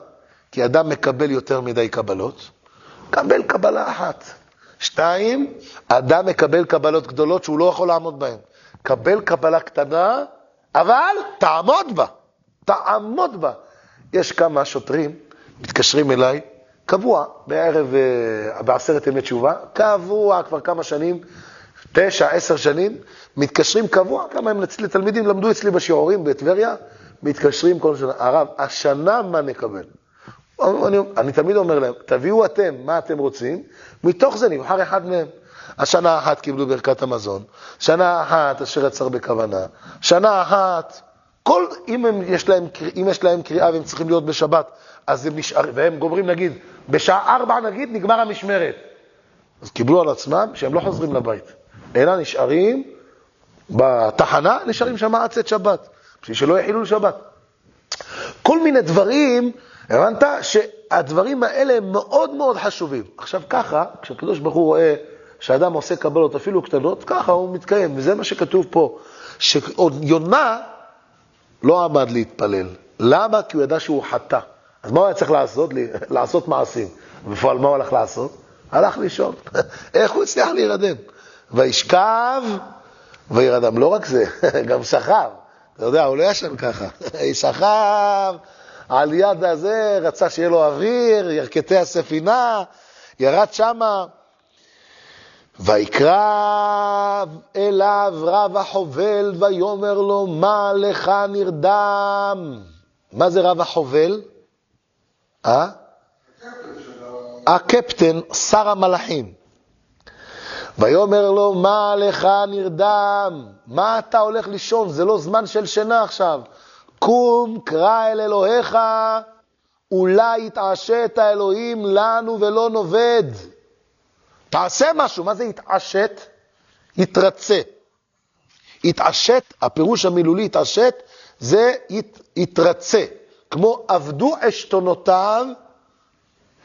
כי אדם מקבל יותר מדי קבלות, קבל קבלה אחת. שתיים, אדם מקבל קבלות גדולות שהוא לא יכול לעמוד בהן. קבל קבלה קטנה, אבל תעמוד בה. תעמוד בה. יש כמה שוטרים, מתקשרים אליי, קבוע, בערב, אה, בעשרת ימי תשובה, קבוע כבר כמה שנים, תשע, עשר שנים, מתקשרים קבוע, כמה הם אצלי, תלמידים למדו אצלי בשיעורים בטבריה, מתקשרים כל שנה. הרב, השנה מה נקבל? אני, אני תמיד אומר להם, תביאו אתם מה אתם רוצים, מתוך זה נבחר אחד מהם. השנה אחת קיבלו ברכת המזון, שנה אחת אשר יצר בכוונה, שנה אחת כל, אם, הם, יש להם, אם יש להם קריאה והם צריכים להיות בשבת, אז הם נשארים, והם גומרים נגיד, בשעה ארבע נגיד, נגמר המשמרת. אז קיבלו על עצמם שהם לא חוזרים לבית, אלא נשארים בתחנה, נשארים שם עד צאת שבת, בשביל שלא יחילו לשבת. כל מיני דברים, הבנת? שהדברים האלה הם מאוד מאוד חשובים. עכשיו ככה, כשהקדוש ברוך הוא רואה שאדם עושה קבלות אפילו קטנות, ככה הוא מתקיים, וזה מה שכתוב פה, שעוד יונה לא עמד להתפלל. למה? כי הוא ידע שהוא חטא. אז מה הוא היה צריך לעשות? לעשות מעשים. בפועל מה הוא הלך לעשות? הלך לישון. איך הוא הצליח להירדם? וישכב וירדם. לא רק זה, גם שכב. אתה יודע, הוא לא ישן ככה. שכב על יד הזה, רצה שיהיה לו אוויר, ירכתי הספינה, ירד שמה. ויקרב אליו רב החובל ויאמר לו, מה לך נרדם? מה זה רב החובל? אה? הקפטן, שר המלאכים. ויאמר לו, מה לך נרדם? מה אתה הולך לישון? זה לא זמן של שינה עכשיו. קום, קרא אל אלוהיך, אולי יתעשת האלוהים לנו ולא נאבד. תעשה משהו, מה זה יתעשת? יתרצה. יתעשת, הפירוש המילולי יתעשת, זה ית, יתרצה. כמו עבדו עשתונותיו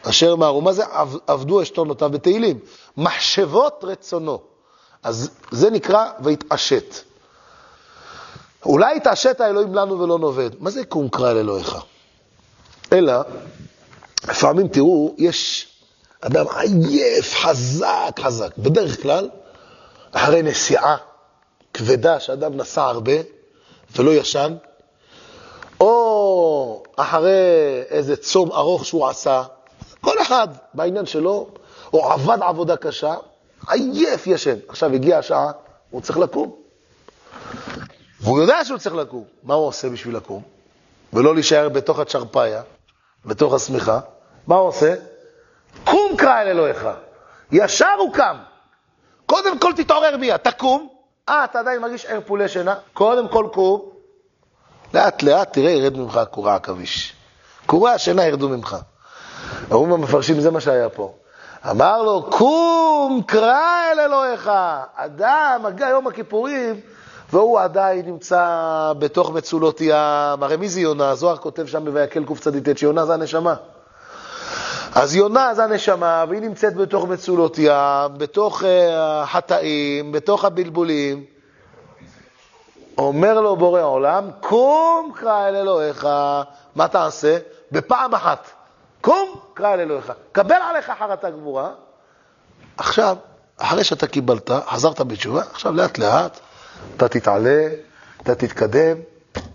אשר מהרו. מה זה עבדו עשתונותיו בתהילים? מחשבות רצונו. אז זה נקרא ויתעשת. אולי יתעשת האלוהים לנו ולא נאבד. מה זה קום קרא אל אלוהיך? אלא, לפעמים תראו, יש אדם עייף, חזק, חזק. בדרך כלל, אחרי נסיעה כבדה, שאדם נסע הרבה ולא ישן, או אחרי איזה צום ארוך שהוא עשה, כל אחד בעניין שלו, או עבד עבודה קשה, עייף ישן. עכשיו הגיעה השעה, הוא צריך לקום. והוא יודע שהוא צריך לקום. מה הוא עושה בשביל לקום? ולא להישאר בתוך הצ'רפאיה, בתוך השמיכה. מה הוא עושה? קום קרא אל אלוהיך. ישר הוא קם. קודם כל תתעורר מיד, תקום. אה, אתה עדיין מרגיש ערפולי שינה? קודם כל קום. לאט לאט תראה, ירד ממך קורע עכביש. קורע השינה ירדו ממך. אומרים המפרשים, זה מה שהיה פה. אמר לו, קום, קרא אל אלוהיך. אדם מגיע יום הכיפורים, והוא עדיין נמצא בתוך מצולות ים. הרי מי זה יונה? הזוהר כותב שם בויקל קצ"ט, שיונה זה הנשמה. אז יונה זה הנשמה, והיא נמצאת בתוך מצולות ים, בתוך uh, החטאים, בתוך הבלבולים. אומר לו בורא העולם, קום קרא אל אלוהיך, מה תעשה? בפעם אחת. קום, קרא אל אלוהיך. קבל עליך חרטה גבורה. עכשיו, אחרי שאתה קיבלת, חזרת בתשובה, עכשיו לאט לאט אתה תתעלה, אתה תתקדם,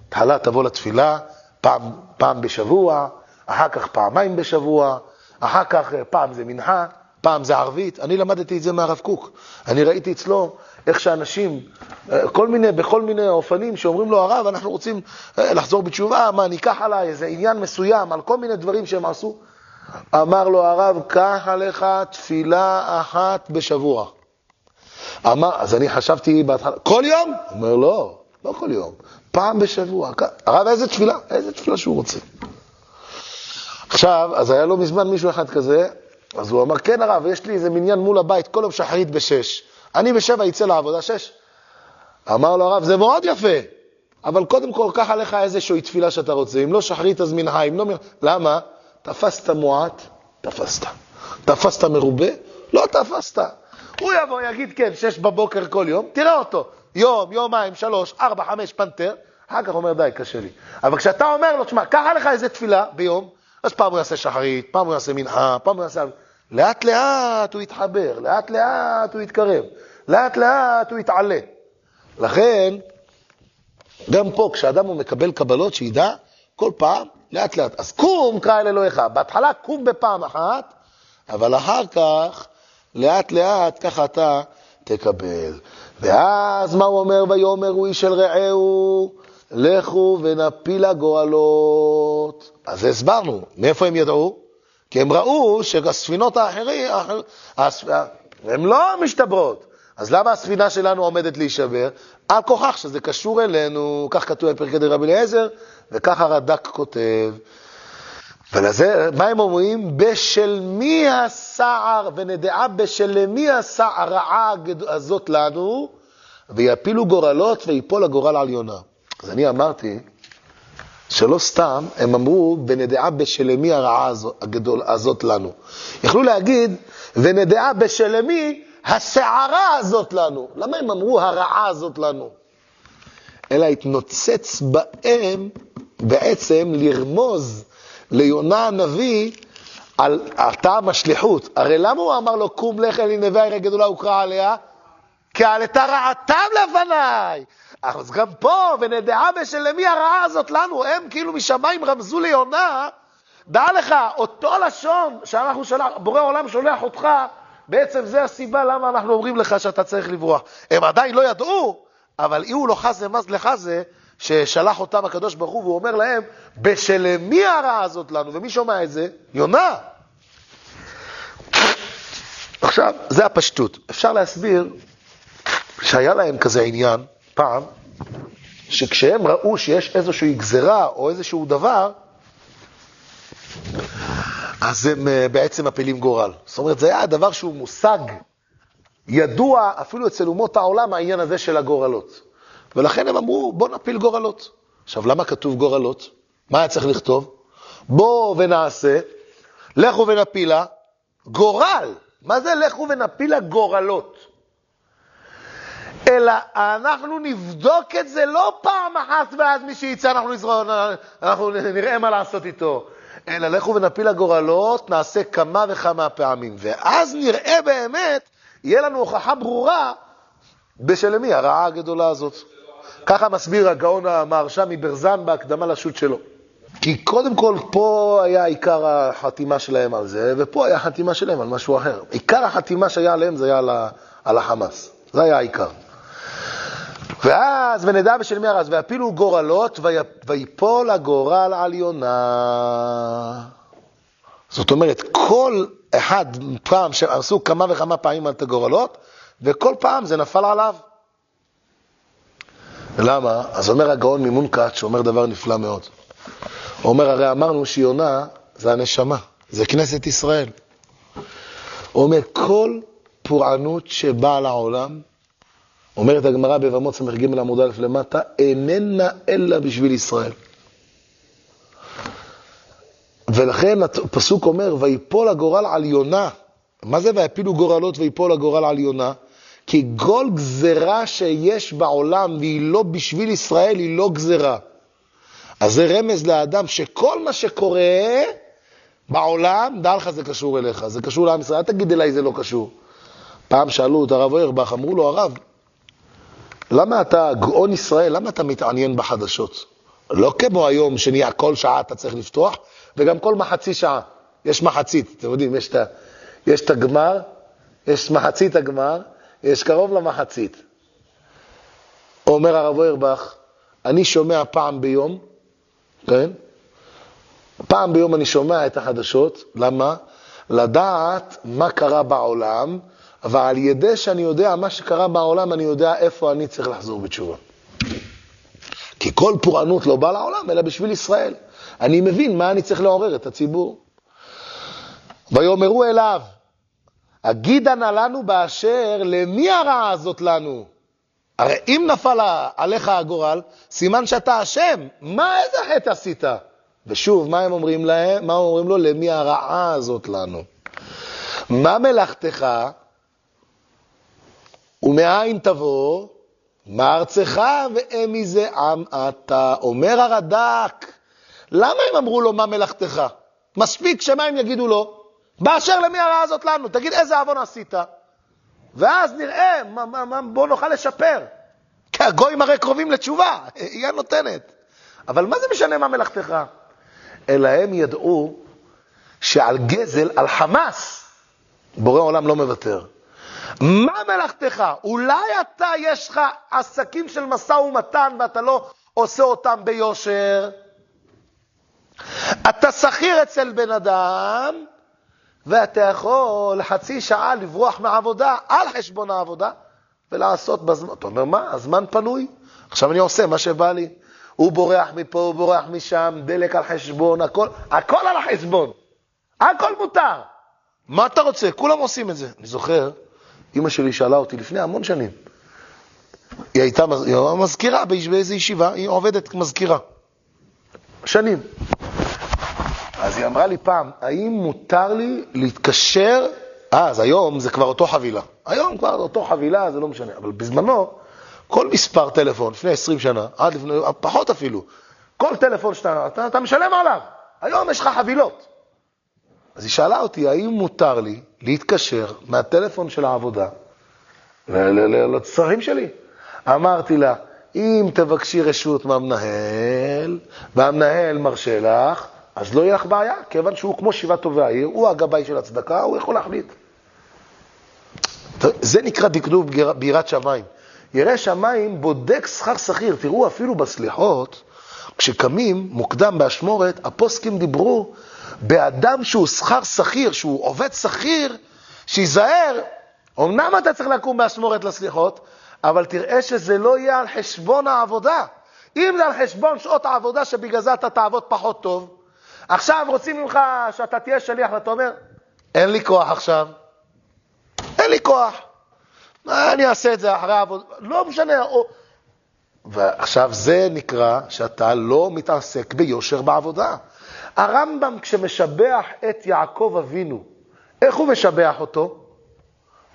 תעלה תבוא לתפילה פעם, פעם בשבוע, אחר כך פעמיים בשבוע, אחר כך אה, פעם זה מנחה, פעם זה ערבית. אני למדתי את זה מהרב קוק. אני ראיתי אצלו איך שאנשים, אה, כל מיני, בכל מיני אופנים שאומרים לו, הרב, אנחנו רוצים אה, לחזור בתשובה, מה, ניקח עליי איזה עניין מסוים, על כל מיני דברים שהם עשו. אמר לו הרב, קח עליך תפילה אחת בשבוע. אמר, אז אני חשבתי בהתחלה, כל יום? אומר, לא, לא כל יום, פעם בשבוע. הרב, איזה תפילה? איזה תפילה שהוא רוצה. עכשיו, אז היה לו מזמן מישהו אחד כזה, אז הוא אמר, כן הרב, יש לי איזה מניין מול הבית, כל יום שחרית בשש. אני בשבע אצא לעבודה, שש. אמר לו הרב, זה מאוד יפה, אבל קודם כל, קח עליך איזושהי תפילה שאתה רוצה. אם לא שחרית, אז מנחה, אם לא מנחה. למה? תפסת מועט, תפסת. תפסת מרובה, לא תפסת. הוא יבוא, יגיד כן, שש בבוקר כל יום, תראה אותו. יום, יומיים, שלוש, ארבע, חמש, פנתר, אחר כך אומר, די, קשה לי. אבל כשאתה אומר לו, תשמע, קח עליך איזה תפילה ביום, אז פעם הוא יעשה שחרית, פעם הוא יעשה מנחה, פעם הוא יעשה... לאט לאט הוא יתחבר, לאט לאט הוא יתקרב, לאט לאט הוא יתעלה. לכן, גם פה, כשאדם הוא מקבל קבלות, שידע כל פעם, לאט לאט. אז קום קרא אל אלוהיך. בהתחלה קום בפעם אחת, אבל אחר כך, לאט לאט, ככה אתה תקבל. ואז מה הוא אומר? ויאמר הוא איש אל רעהו, לכו ונפיל הגואלות. אז הסברנו, מאיפה הם ידעו? כי הם ראו שהספינות האחרים, הן לא משתברות. אז למה הספינה שלנו עומדת להישבר? על כוכך שזה קשור אלינו, כך כתוב בפרקי דרבי אליעזר, וכך הרד"ק כותב. ולזה, מה הם אומרים? בשל מי הסער, ונדעה בשל מי הסער הרעה הזאת לנו, ויפילו גורלות ויפול הגורל על יונה. אז אני אמרתי, שלא סתם, הם אמרו, ונדעה בשלמי הרעה הזאת, הגדול, הזאת לנו. יכלו להגיד, ונדעה בשלמי הסערה הזאת לנו. למה הם אמרו הרעה הזאת לנו? אלא התנוצץ בהם בעצם לרמוז ליונה הנביא על הטעם השליחות. הרי למה הוא אמר לו, קום לך אל ננבי העיר הגדולה וקרא עליה? כי עלתה רעתם לפניי. אז גם פה, ונדעה בשל למי הרעה הזאת לנו, הם כאילו משמיים רמזו ליונה, דע לך, אותו לשון שאנחנו שלח, בורא עולם שולח אותך, בעצם זה הסיבה למה אנחנו אומרים לך שאתה צריך לברוח. הם עדיין לא ידעו, אבל אי הוא לא חזה מז לחזה, ששלח אותם הקדוש ברוך הוא, והוא אומר להם, בשל מי הרעה הזאת לנו? ומי שומע את זה? יונה. עכשיו, זה הפשטות. אפשר להסביר שהיה להם כזה עניין, פעם, שכשהם ראו שיש איזושהי גזרה או איזשהו דבר, אז הם אה, בעצם מפילים גורל. זאת אומרת, זה היה דבר שהוא מושג ידוע אפילו אצל אומות העולם, העניין הזה של הגורלות. ולכן הם אמרו, בוא נפיל גורלות. עכשיו, למה כתוב גורלות? מה היה צריך לכתוב? בוא ונעשה, לכו ונפילה, גורל. מה זה לכו ונפילה גורלות? אלא אנחנו נבדוק את זה לא פעם אחת ואז מי שיצא אנחנו, נזרון, אנחנו נראה מה לעשות איתו. אלא לכו ונפיל הגורלות, נעשה כמה וכמה פעמים. ואז נראה באמת, יהיה לנו הוכחה ברורה בשל מי הרעה הגדולה הזאת. ככה מסביר הגאון המהרשע מברזן בהקדמה לשו"ת שלו. כי קודם כל, פה היה עיקר החתימה שלהם על זה, ופה היה החתימה שלהם על משהו אחר. עיקר החתימה שהיה עליהם זה היה על החמאס. זה היה העיקר. ואז ונדע בשל מי הרז, ויפילו גורלות, ויפול הגורל על יונה. זאת אומרת, כל אחד פעם שעשו כמה וכמה פעמים את הגורלות, וכל פעם זה נפל עליו. למה? אז אומר הגאון ממונקת, שאומר דבר נפלא מאוד. הוא אומר, הרי אמרנו שיונה זה הנשמה, זה כנסת ישראל. הוא אומר, כל פורענות שבאה לעולם, אומרת הגמרא בבמות ס"ג עמוד א' למטה, איננה אלא בשביל ישראל. ולכן הפסוק אומר, ויפול הגורל על יונה. מה זה ויפילו גורלות ויפול הגורל על יונה? כי כל גזרה שיש בעולם והיא לא בשביל ישראל, היא לא גזרה. אז זה רמז לאדם שכל מה שקורה בעולם, דע לך זה קשור אליך, זה קשור לעם ישראל, אל תגיד אליי זה לא קשור. פעם שאלו את הרב אוירבך, אמרו לו, הרב, למה אתה, גאון ישראל, למה אתה מתעניין בחדשות? לא כמו היום שנהיה כל שעה אתה צריך לפתוח, וגם כל מחצי שעה. יש מחצית, אתם יודעים, יש, את, יש את הגמר, יש מחצית הגמר, יש קרוב למחצית. אומר הרב אוירבך, אני שומע פעם ביום, כן? פעם ביום אני שומע את החדשות, למה? לדעת מה קרה בעולם, אבל על ידי שאני יודע מה שקרה בעולם, אני יודע איפה אני צריך לחזור בתשובה. כי כל פורענות לא באה לעולם, אלא בשביל ישראל. אני מבין מה אני צריך לעורר את הציבור. ויאמרו אליו, הגידה נא לנו באשר למי הרעה הזאת לנו? הרי אם נפל עליך הגורל, סימן שאתה אשם. מה, איזה חטא עשית? ושוב, מה הם אומרים להם? מה אומרים לו? למי הרעה הזאת לנו? מה מלאכתך? ומאין תבוא? מארצך ואמי זה עם אתה. אומר הרד"ק, למה הם אמרו לו מה מלאכתך? מספיק שמה הם יגידו לו? באשר למי הרעה הזאת לנו, תגיד איזה עוון עשית. ואז נראה, מה, מה, מה, בוא נוכל לשפר. כי הגויים הרי קרובים לתשובה, היא הנותנת. אבל מה זה משנה מה מלאכתך? אלא הם ידעו שעל גזל, על חמאס, בורא עולם לא מוותר. מה מלאכתך? אולי אתה, יש לך עסקים של משא ומתן ואתה לא עושה אותם ביושר. אתה שכיר אצל בן אדם, ואתה יכול חצי שעה לברוח מעבודה על חשבון העבודה, ולעשות בזמן. אתה אומר, מה, הזמן פנוי? עכשיו אני עושה מה שבא לי. הוא בורח מפה, הוא בורח משם, דלק על חשבון, הכל, הכל על החשבון. הכל מותר. מה אתה רוצה? כולם עושים את זה. אני זוכר, אמא שלי שאלה אותי לפני המון שנים. היא הייתה מזכירה באיזו ישיבה, היא עובדת כמזכירה. שנים. אז היא אמרה לי פעם, האם מותר לי להתקשר, אה, אז היום זה כבר אותו חבילה. היום כבר אותו חבילה, זה לא משנה. אבל בזמנו, כל מספר טלפון, לפני 20 שנה, עד לפני, פחות אפילו, כל טלפון שאתה, אתה, אתה משלם עליו. היום יש לך חבילות. אז היא שאלה אותי, האם מותר לי להתקשר מהטלפון של העבודה לצרכים שלי? אמרתי לה, אם תבקשי רשות מהמנהל, והמנהל מרשה לך, אז לא יהיה לך בעיה, כיוון שהוא כמו שבעת טובי העיר, הוא הגבאי של הצדקה, הוא יכול להחליט. זה נקרא דקדוק ביראת שמיים. ירא שמיים בודק שכר שכיר. תראו, אפילו בסליחות, כשקמים מוקדם באשמורת, הפוסקים דיברו באדם שהוא שכר שכיר, שהוא עובד שכיר, שייזהר. אמנם אתה צריך לקום באשמורת לסליחות, אבל תראה שזה לא יהיה על חשבון העבודה. אם זה על חשבון שעות העבודה שבגלל זה אתה תעבוד פחות טוב, עכשיו רוצים ממך שאתה תהיה שליח, ואתה אומר, אין לי כוח עכשיו, אין לי כוח. מה אני אעשה את זה אחרי העבודה? לא משנה. או... ועכשיו זה נקרא שאתה לא מתעסק ביושר בעבודה. הרמב"ם, כשמשבח את יעקב אבינו, איך הוא משבח אותו?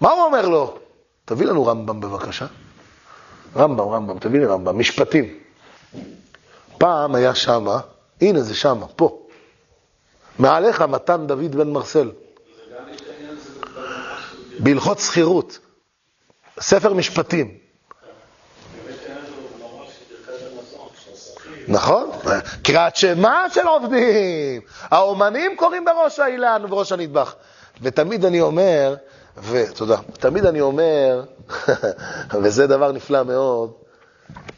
מה הוא אומר לו? תביא לנו רמב"ם בבקשה. רמב"ם, רמב"ם, תביא לי רמב"ם, משפטים. פעם היה שמה, הנה זה שמה, פה. מעליך מתן דוד בן מרסל. בהלכות שכירות, ספר משפטים. נכון? קריאת שמע של עובדים. האומנים קוראים בראש האילן ובראש הנדבך. ותמיד אני אומר, ותודה, תמיד אני אומר, וזה דבר נפלא מאוד,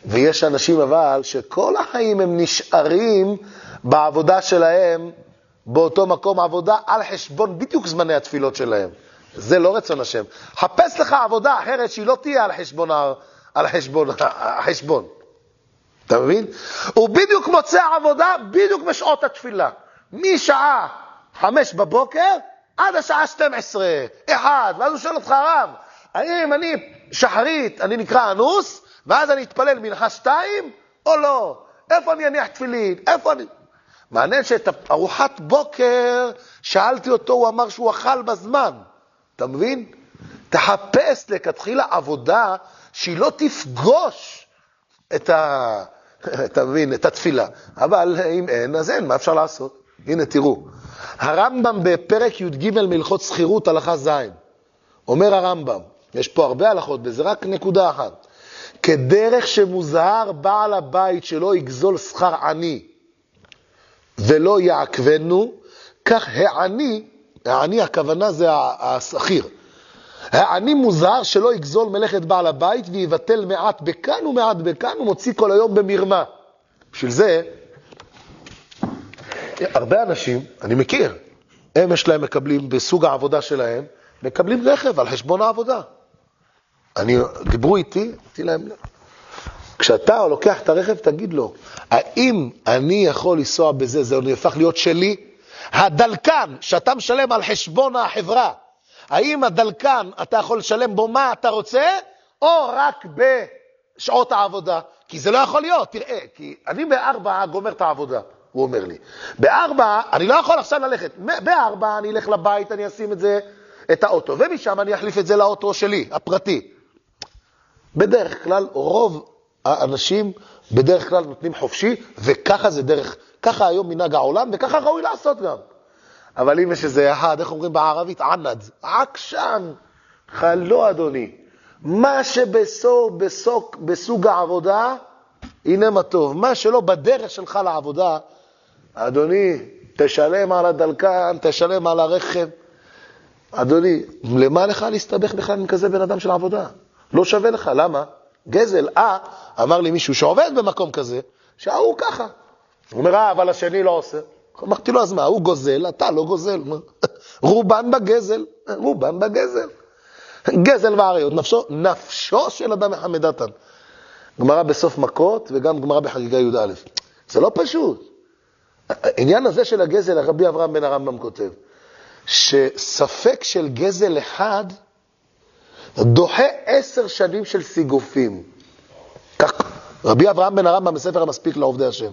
ויש אנשים אבל שכל החיים הם נשארים בעבודה שלהם, באותו מקום עבודה, על חשבון בדיוק זמני התפילות שלהם. זה לא רצון השם. חפש לך עבודה אחרת שהיא לא תהיה על חשבון, על חשבון, החשבון. אתה מבין? הוא בדיוק מוצא עבודה בדיוק בשעות התפילה. משעה חמש בבוקר עד השעה 12, אחד, ואז הוא שואל אותך, הרב, האם אני שחרית, אני נקרא אנוס, ואז אני אתפלל מנחה שתיים, או לא? איפה אני אניח תפילין? איפה אני... מעניין שאת ארוחת בוקר, שאלתי אותו, הוא אמר שהוא אכל בזמן. אתה מבין? תחפש לכתחילה עבודה שהיא לא תפגוש את ה... אתה מבין? את התפילה. אבל אם אין, אז אין, מה אפשר לעשות? הנה, תראו. הרמב"ם בפרק י"ג מהלכות שכירות, הלכה ז', אומר הרמב"ם, יש פה הרבה הלכות, וזה רק נקודה אחת. כדרך שמוזהר בעל הבית שלא יגזול שכר עני ולא יעכבנו, כך העני, העני הכוונה זה השכיר. העני מוזהר שלא יגזול מלאכת בעל הבית ויבטל מעט בכאן ומעט בכאן ומוציא כל היום במרמה. בשביל זה הרבה אנשים, אני מכיר, הם יש להם, מקבלים, בסוג העבודה שלהם, מקבלים רכב על חשבון העבודה. אני, דיברו איתי, אמרתי להם, כשאתה לוקח את הרכב, תגיד לו, האם אני יכול לנסוע בזה, זה נהפך להיות שלי? הדלקן שאתה משלם על חשבון החברה, האם הדלקן, אתה יכול לשלם בו מה אתה רוצה, או רק בשעות העבודה? כי זה לא יכול להיות, תראה, כי אני בארבע גומר את העבודה. הוא אומר לי. בארבע, אני לא יכול עכשיו ללכת. בארבע אני אלך לבית, אני אשים את זה, את האוטו, ומשם אני אחליף את זה לאוטו שלי, הפרטי. בדרך כלל, רוב האנשים בדרך כלל נותנים חופשי, וככה זה דרך, ככה היום מנהג העולם, וככה ראוי לעשות גם. אבל אם יש איזה אחד, איך אומרים בערבית? ענד, עקשן. חלו, אדוני. מה שבסוג, בסוג, בסוג העבודה, הנה מה טוב. מה שלא בדרך שלך לעבודה, אדוני, תשלם על הדלקן, תשלם על הרכב. אדוני, למה לך להסתבך בכלל עם כזה בן אדם של עבודה? לא שווה לך, למה? גזל, אה, אמר לי מישהו שעובד במקום כזה, שההוא ככה. הוא אומר, אה, אבל השני לא עושה. אמרתי לו, אז מה, הוא גוזל, אתה לא גוזל. רובן בגזל, רובן בגזל. גזל ואריות, נפשו, נפשו של אדם מחמדתן. גמרא בסוף מכות וגם גמרא בחגיגה י"א. זה לא פשוט. העניין הזה של הגזל, רבי אברהם בן הרמב"ם כותב, שספק של גזל אחד דוחה עשר שנים של סיגופים. כך, רבי אברהם בן הרמב"ם בספר המספיק לעובדי השם.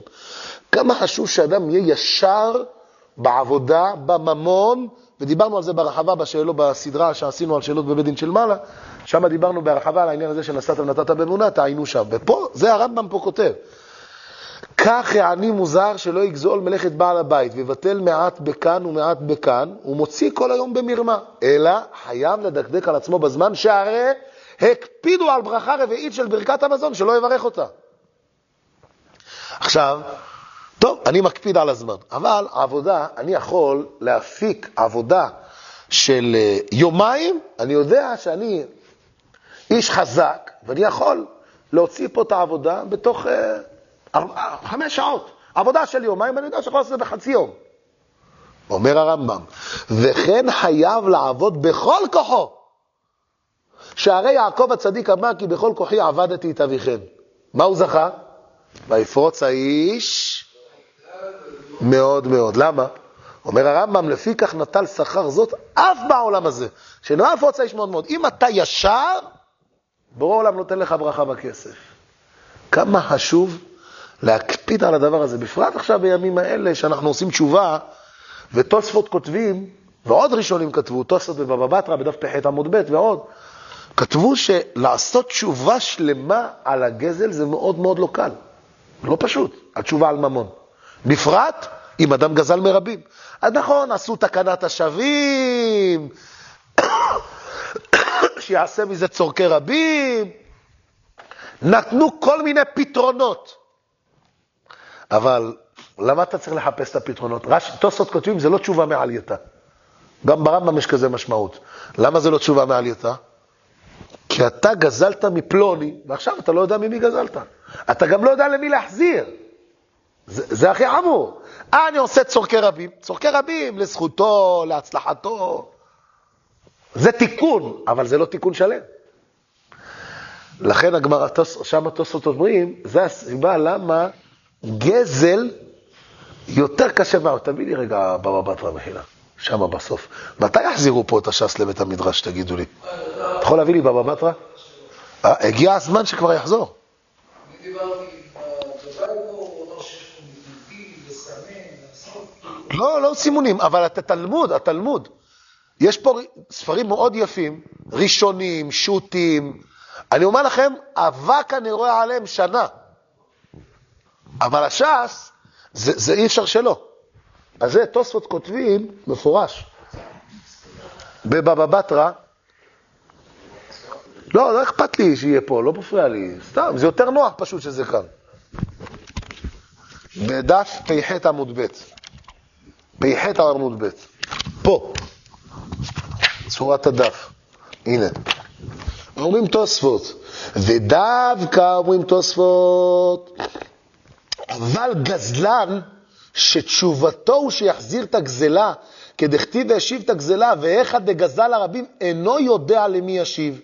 כמה חשוב שאדם יהיה ישר בעבודה, בממון, ודיברנו על זה ברחבה בשאלות, בסדרה שעשינו על שאלות בבית דין של מעלה, שם דיברנו בהרחבה על העניין הזה שנשאת ונתת באמונה, תעיינו שם. ופה, זה הרמב"ם פה כותב. כך העני מוזר שלא יגזול מלאכת בעל הבית, ויבטל מעט בכאן ומעט בכאן, ומוציא כל היום במרמה. אלא חייב לדקדק על עצמו בזמן שהרי הקפידו על ברכה רביעית של ברכת המזון, שלא יברך אותה. עכשיו, טוב, אני מקפיד על הזמן, אבל עבודה, אני יכול להפיק עבודה של אה, יומיים, אני יודע שאני איש חזק, ואני יכול להוציא פה את העבודה בתוך uh, חמש שעות. עבודה של יומיים, אני יודע שיכול לעשות את זה בחצי יום. אומר הרמב"ם, וכן חייב לעבוד בכל כוחו. שהרי יעקב הצדיק אמר כי בכל כוחי עבדתי את אביכם. מה הוא זכה? ויפרוץ האיש מאוד מאוד. למה? אומר הרמב"ם, לפי כך נטל שכר זאת אף בעולם הזה, שלא יפרוץ האיש מאוד מאוד. אם אתה ישר, בורא עולם נותן לך ברכה בכסף. כמה חשוב להקפיד על הדבר הזה, בפרט עכשיו בימים האלה שאנחנו עושים תשובה, ותוספות כותבים, ועוד ראשונים כתבו, תוספות בבבא בתרא, בדף פ"ח עמוד ב' ועוד, כתבו שלעשות תשובה שלמה על הגזל זה מאוד מאוד לא קל. לא פשוט, התשובה על ממון. בפרט אם אדם גזל מרבים. אז נכון, עשו תקנת השבים, שיעשה מזה צורכי רבים, נתנו כל מיני פתרונות. אבל למה אתה צריך לחפש את הפתרונות? תוספות כותבים, זה לא תשובה מעלייתה. גם ברמב"ם יש כזה משמעות. למה זה לא תשובה מעלייתה? כי אתה גזלת מפלוני, ועכשיו אתה לא יודע ממי גזלת. אתה גם לא יודע למי להחזיר. זה, הכי חמור. אה, אני עושה צורכי רבים. צורכי רבים לזכותו, להצלחתו. זה תיקון, אבל זה לא תיקון שלם. לכן הגמרא, שם התוספות אומרים, זה הסיבה למה גזל יותר קשה מה... תביא לי רגע בבא בתרא מחילה, שם בסוף. מתי יחזירו פה את הש"ס לבית המדרש, תגידו לי? אתה יכול להביא לי בבא בתרא? אה, הגיע הזמן שכבר יחזור. אני דיברתי לא, לא סימונים, אבל התלמוד, התלמוד. יש פה ספרים מאוד יפים, ראשונים, שו"תים. אני אומר לכם, אבק אני רואה עליהם שנה. אבל הש"ס, זה, זה אי אפשר שלא. אז זה תוספות כותבים מפורש. בבבא בתרא, לא, לא אכפת לי שיהיה פה, לא מפריע לי, סתם, זה יותר נוח פשוט שזה כאן. בדף פ"ח עמוד ב'. פ"ח עמוד ב', פה, צורת הדף, הנה. אומרים תוספות, ודווקא אומרים תוספות, אבל גזלן שתשובתו הוא שיחזיר את הגזלה, כדכתיב והשיב את הגזלה, ואיכא דגזל הרבים אינו יודע למי ישיב.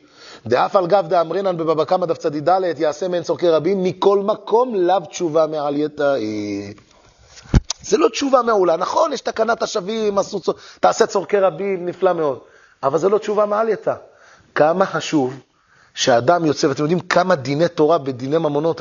דאף על גב דאמרינן בבבא קמא דף צדיד יעשה מעין צורכי רבים, מכל מקום לאו תשובה מעל יתאי. זה לא תשובה מעולה. נכון, יש תקנת השבים, תעשה צורכי רבים, נפלא מאוד. אבל זה לא תשובה מעלייתא. כמה חשוב שאדם יוצא, ואתם יודעים כמה דיני תורה בדיני ממונות.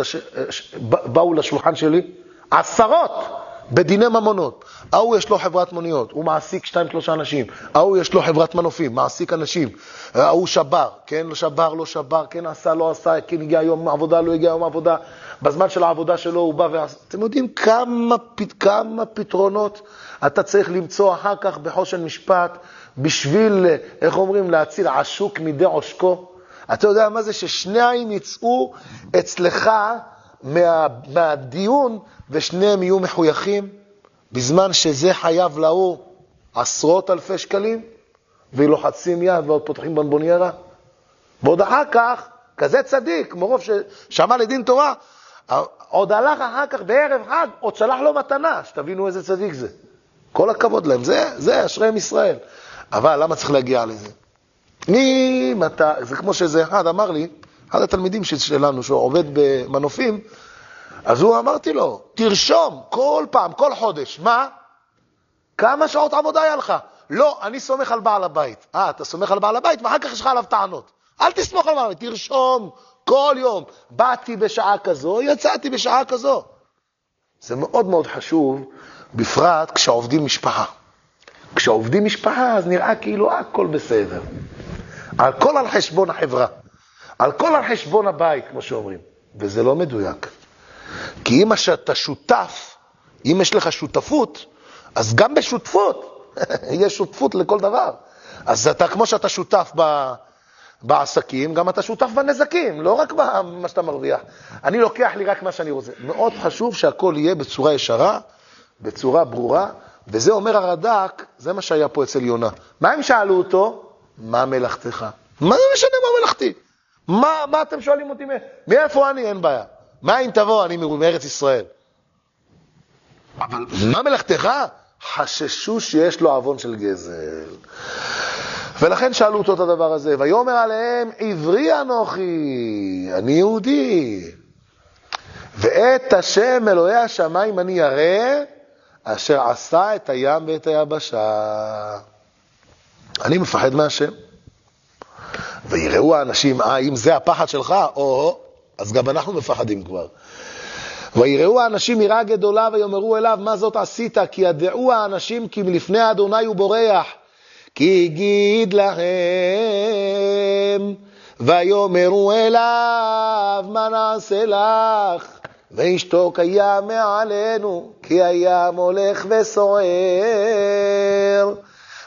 באו לשולחן שלי? עשרות בדיני ממונות. ההוא יש לו חברת מוניות, הוא מעסיק שתיים, שלושה אנשים. ההוא יש לו חברת מנופים, מעסיק אנשים. ההוא שבר, כן, לא שבר, לא שבר, כן עשה, לא עשה, כן הגיע יום עבודה, לא הגיע יום עבודה. בזמן של העבודה שלו הוא בא ועשה. אתם יודעים כמה, כמה פתרונות אתה צריך למצוא אחר כך בחושן משפט בשביל, איך אומרים, להציל עשוק מידי עושקו? אתה יודע מה זה ששניים יצאו אצלך מה, מהדיון ושניהם יהיו מחויכים, בזמן שזה חייב להוא עשרות אלפי שקלים, ולוחצים יד ועוד פותחים בנבוניירה? ועוד אחר כך, כזה צדיק, מרוב ששמע לדין תורה, עוד הלך אחר כך בערב חג, עוד שלח לו מתנה, שתבינו איזה צדיק זה. כל הכבוד להם, זה, זה אשריהם ישראל. אבל למה צריך להגיע לזה? ממתי, זה כמו שאיזה אחד אמר לי, אחד התלמידים שלנו, שהוא עובד במנופים, אז הוא אמרתי לו, תרשום כל פעם, כל חודש, מה? כמה שעות עבודה היה לך? לא, אני סומך על בעל הבית. אה, אתה סומך על בעל הבית, ואחר כך יש לך עליו טענות. אל תסמוך על בעל הבית, תרשום כל יום. באתי בשעה כזו, יצאתי בשעה כזו. זה מאוד מאוד חשוב, בפרט כשעובדים משפחה. כשעובדים משפחה, אז נראה כאילו הכל בסדר. על כל על חשבון החברה. על כל על חשבון הבית, כמו שאומרים. וזה לא מדויק. כי אם אתה שותף, אם יש לך שותפות, אז גם בשותפות, יש שותפות לכל דבר. אז אתה, כמו שאתה שותף ב, בעסקים, גם אתה שותף בנזקים, לא רק במה שאתה מרוויח. אני לוקח לי רק מה שאני רוצה. מאוד חשוב שהכל יהיה בצורה ישרה, בצורה ברורה, וזה אומר הרד"ק, זה מה שהיה פה אצל יונה. מה הם שאלו אותו? מה מלאכתך? מה זה משנה מה מלאכתי? מה, מה אתם שואלים אותי? מאיפה אני? אין בעיה. מה אם תבוא? אני מארץ ישראל. אבל מה מלאכתך? חששו שיש לו עוון של גזל. ולכן שאלו אותו את הדבר הזה, ויאמר עליהם, עברי אנוכי, אני יהודי. ואת השם אלוהי השמיים אני ירא, אשר עשה את הים ואת היבשה. אני מפחד מהשם. ויראו האנשים, אה, אם זה הפחד שלך, או, אז גם אנחנו מפחדים כבר. ויראו האנשים יראה גדולה ויאמרו אליו, מה זאת עשית? כי ידעו האנשים כי מלפני אדוני הוא בורח. כי הגיד להם, ויאמרו אליו, מה נעשה לך? וישתוק הים מעלינו, כי הים הולך וסוער.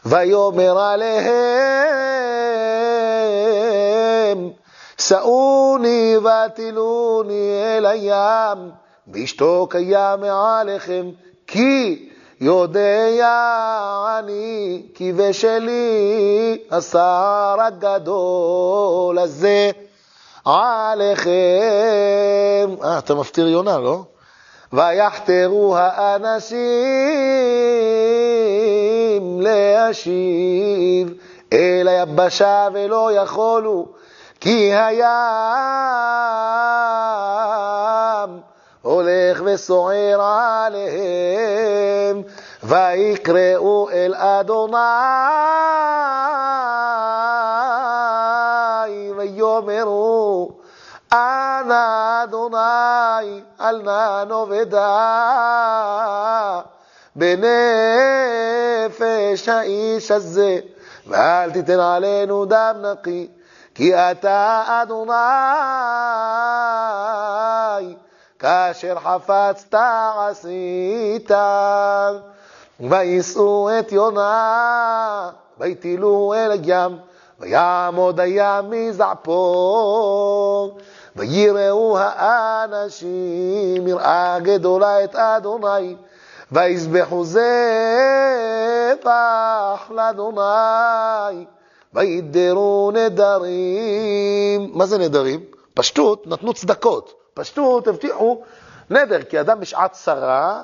ויאמר עליהם, שאוני ותילוני אל הים, וישתוק הים מעליכם, כי יודע אני כי בשלי השר הגדול הזה עליכם. אה, אתה מפטיר יונה, לא? ויחתרו האנשים להשיב אל היבשה ולא יכולו, כי הים הולך וסוער עליהם, ויקראו אל אדוני, ויאמרו, אנא אדוני, אל נא נאבדה בנפש האיש הזה, ואל תיתן עלינו דם נקי, כי אתה אדוני כאשר חפצת עשית. ויישאו את יונה, ויטילו אל הים, ויעמוד הים מזעפו. ויראו האנשים יראה גדולה את אדוני, ויזבחו זבח לאדוני, וידרו נדרים. מה זה נדרים? פשטות, נתנו צדקות. פשטות, הבטיחו נדר, כי אדם בשעת צרה,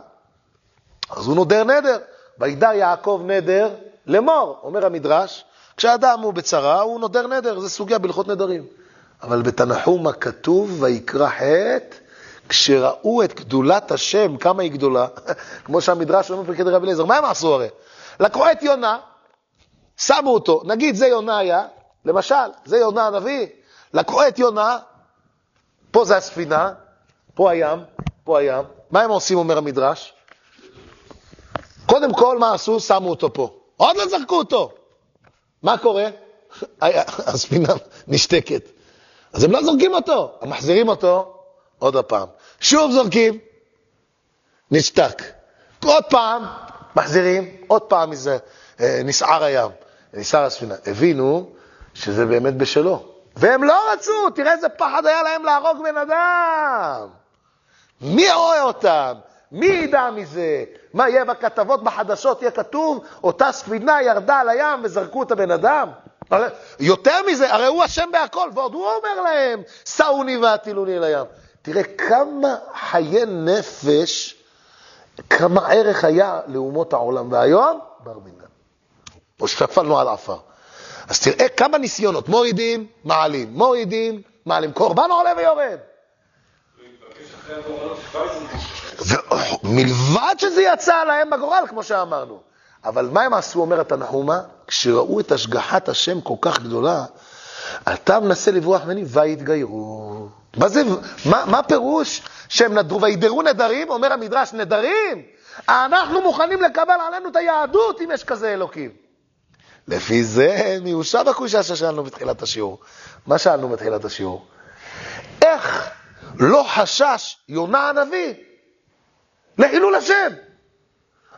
אז הוא נודר נדר. וידע יעקב נדר לאמור, אומר המדרש, כשאדם הוא בצרה, הוא נודר נדר, זה סוגיה בהלכות נדרים. אבל בתנחומה כתוב, ויקרא חטא, כשראו את גדולת השם, כמה היא גדולה, כמו שהמדרש אומר בפרקי רבי אליעזר, מה הם עשו הרי? לקחו את יונה, שמו אותו, נגיד זה יונה היה, למשל, זה יונה הנביא, לקחו את יונה, פה זה הספינה, פה הים, פה הים. מה הם עושים, אומר המדרש? קודם כל, מה עשו? שמו אותו פה. עוד לא זרקו אותו. מה קורה? הספינה נשתקת. אז הם לא זורקים אותו, הם מחזירים אותו עוד הפעם. שוב זורקים, נשתק. עוד פעם, מחזירים, עוד פעם מזה, אה, נסער הים, נסער הספינה. הבינו שזה באמת בשלו. והם לא רצו, תראה איזה פחד היה להם להרוג בן אדם. מי רואה אותם? מי ידע מזה? מה יהיה בכתבות, בחדשות, יהיה כתוב, אותה ספינה ירדה על הים וזרקו את הבן אדם? יותר מזה, הרי הוא אשם בהכל, ועוד הוא אומר להם, שאוני והטילוני אל הים. תראה כמה חיי נפש, כמה ערך היה לאומות העולם. והיום, בר מינן. או שפלנו על עפר. אז תראה כמה ניסיונות, מורידים, מעלים, מורידים, מעלים, קורבן עולה ויורד. מלבד שזה יצא להם בגורל, כמו שאמרנו. אבל מה הם עשו, אומר התנחומה? כשראו את השגחת השם כל כך גדולה, אתה מנסה לברוח ממני, ויתגיירו. מה זה, מה, מה פירוש שהם נדרו, וידרו נדרים? אומר המדרש, נדרים? אנחנו מוכנים לקבל עלינו את היהדות אם יש כזה אלוקים. לפי זה מיושב הקושה ששאלנו בתחילת השיעור. מה שאלנו בתחילת השיעור? איך לא חשש יונה הנביא לחילול השם?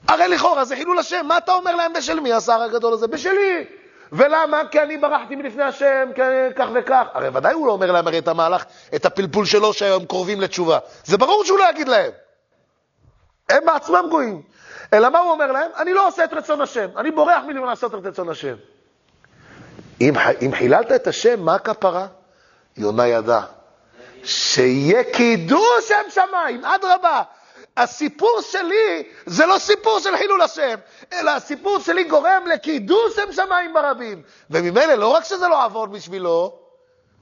הרי לכאורה זה חילול השם, מה אתה אומר להם בשל מי השר הגדול הזה? בשלי. ולמה? כי אני ברחתי מלפני השם, כך וכך. הרי ודאי הוא לא אומר להם הרי את המהלך, את הפלפול שלו שהם קרובים לתשובה. זה ברור שהוא לא יגיד להם. הם בעצמם גויים. אלא מה הוא אומר להם? אני לא עושה את רצון השם, אני בורח מלעשות את רצון השם. אם, אם חיללת את השם, מה הכפרה? יונה ידע. שיהיה קידוש שם שמיים, אדרבה. הסיפור שלי זה לא סיפור של חילול השם, אלא הסיפור שלי גורם לקידוש שם שמיים ברבים. וממילא לא רק שזה לא עבוד בשבילו,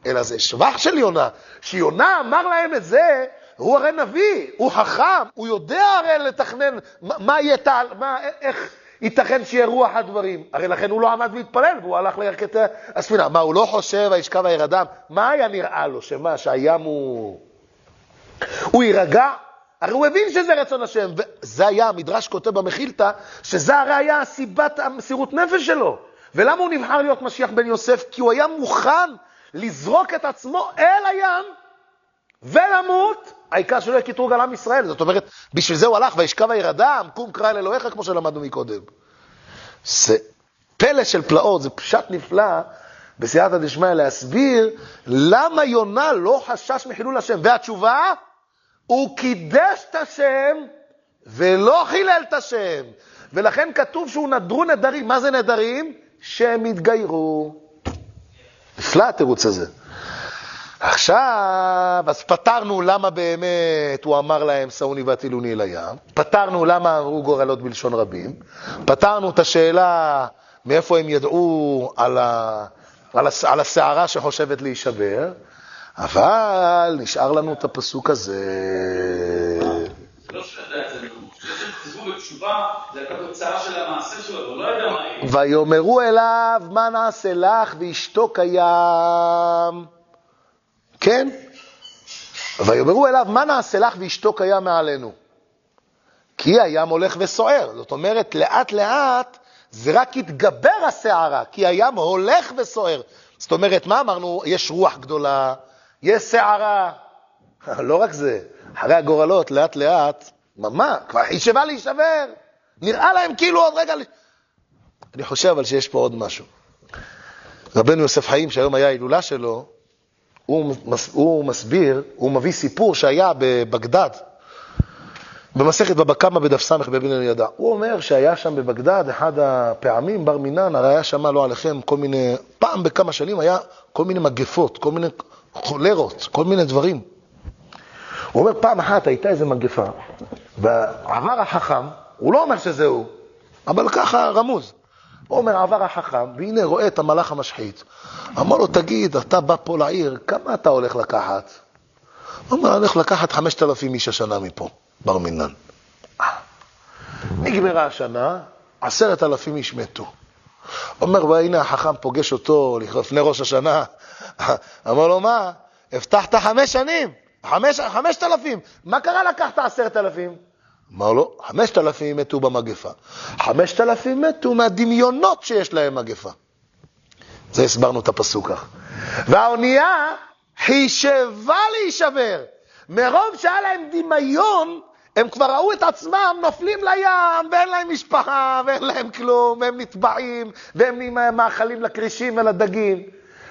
אלא זה שבח של יונה. שיונה אמר להם את זה, הוא הרי נביא, הוא חכם, הוא יודע הרי לתכנן מה, מה יהיה, מה, איך ייתכן שיהיה רוח הדברים. הרי לכן הוא לא עמד והתפלל, והוא הלך לירכת הספינה. מה, הוא לא חושב, וישכב הירדם? מה היה נראה לו? שמה, שהים הוא... הוא יירגע? הרי הוא הבין שזה רצון השם, וזה היה, המדרש כותב במחילתא, שזה הרי היה סיבת המסירות נפש שלו. ולמה הוא נבחר להיות משיח בן יוסף? כי הוא היה מוכן לזרוק את עצמו אל הים ולמות, העיקר שלא יהיה קטרוג על עם ישראל. זאת אומרת, בשביל זה הוא הלך, וישכב הירדם, קום קרא אל אלוהיך, כמו שלמדנו מקודם. זה פלא של פלאות, זה פשט נפלא בסייעתא דשמיא להסביר למה יונה לא חשש מחילול השם. והתשובה, הוא קידש את השם ולא חילל את השם. ולכן כתוב שהוא נדרו נדרים. מה זה נדרים? שהם התגיירו. נפלא התירוץ הזה. עכשיו, אז פתרנו למה באמת הוא אמר להם, שאוני והטילוני אל הים. פתרנו למה אמרו גורלות בלשון רבים. פתרנו את השאלה מאיפה הם ידעו על, ה, על, הס, על הסערה שחושבת להישבר, אבל נשאר לנו את הפסוק הזה. ויאמרו אליו, מה נעשה לך ואשתו קיים. כן? ויאמרו אליו, מה נעשה לך ואשתו קיים מעלינו? כי הים הולך וסוער. זאת אומרת, לאט לאט זה רק יתגבר הסערה, כי הים הולך וסוער. זאת אומרת, מה אמרנו? יש רוח גדולה, יש סערה. לא רק זה, אחרי הגורלות, לאט לאט, מה, כבר שווה להישבר. נראה להם כאילו עוד רגע... אני חושב אבל שיש פה עוד משהו. רבנו יוסף חיים, שהיום היה ההילולה שלו, הוא, הוא מסביר, הוא מביא סיפור שהיה בבגדד, במסכת בבא קמא בדף ס' בבן ידע. הוא אומר שהיה שם בבגדד, אחד הפעמים, בר מינן, הרי היה שם, לא עליכם, כל מיני, פעם בכמה שנים היה כל מיני מגפות, כל מיני חולרות, כל מיני דברים. הוא אומר, פעם אחת הייתה איזו מגפה, ועבר החכם, הוא לא אומר שזה הוא, אבל ככה רמוז. אומר, עבר החכם, והנה רואה את המלאך המשחית. אמר לו, תגיד, אתה בא פה לעיר, כמה אתה הולך לקחת? הוא אומר, אני הולך לקחת חמשת אלפים איש השנה מפה, בר מינן. נגמרה השנה, עשרת אלפים איש מתו. אומר, והנה החכם פוגש אותו לפני ראש השנה, אמר לו, מה, הבטחת חמש שנים, חמש, חמשת אלפים, מה קרה לקחת עשרת אלפים? אמר לו, חמשת אלפים מתו במגפה. חמשת אלפים מתו מהדמיונות שיש להם מגפה. זה הסברנו את הפסוק כך. והאונייה חישבה להישבר. מרוב שהיה להם דמיון, הם כבר ראו את עצמם נופלים לים, ואין להם משפחה, ואין להם כלום, והם נטבעים, והם מאכלים לכרישים ולדגים.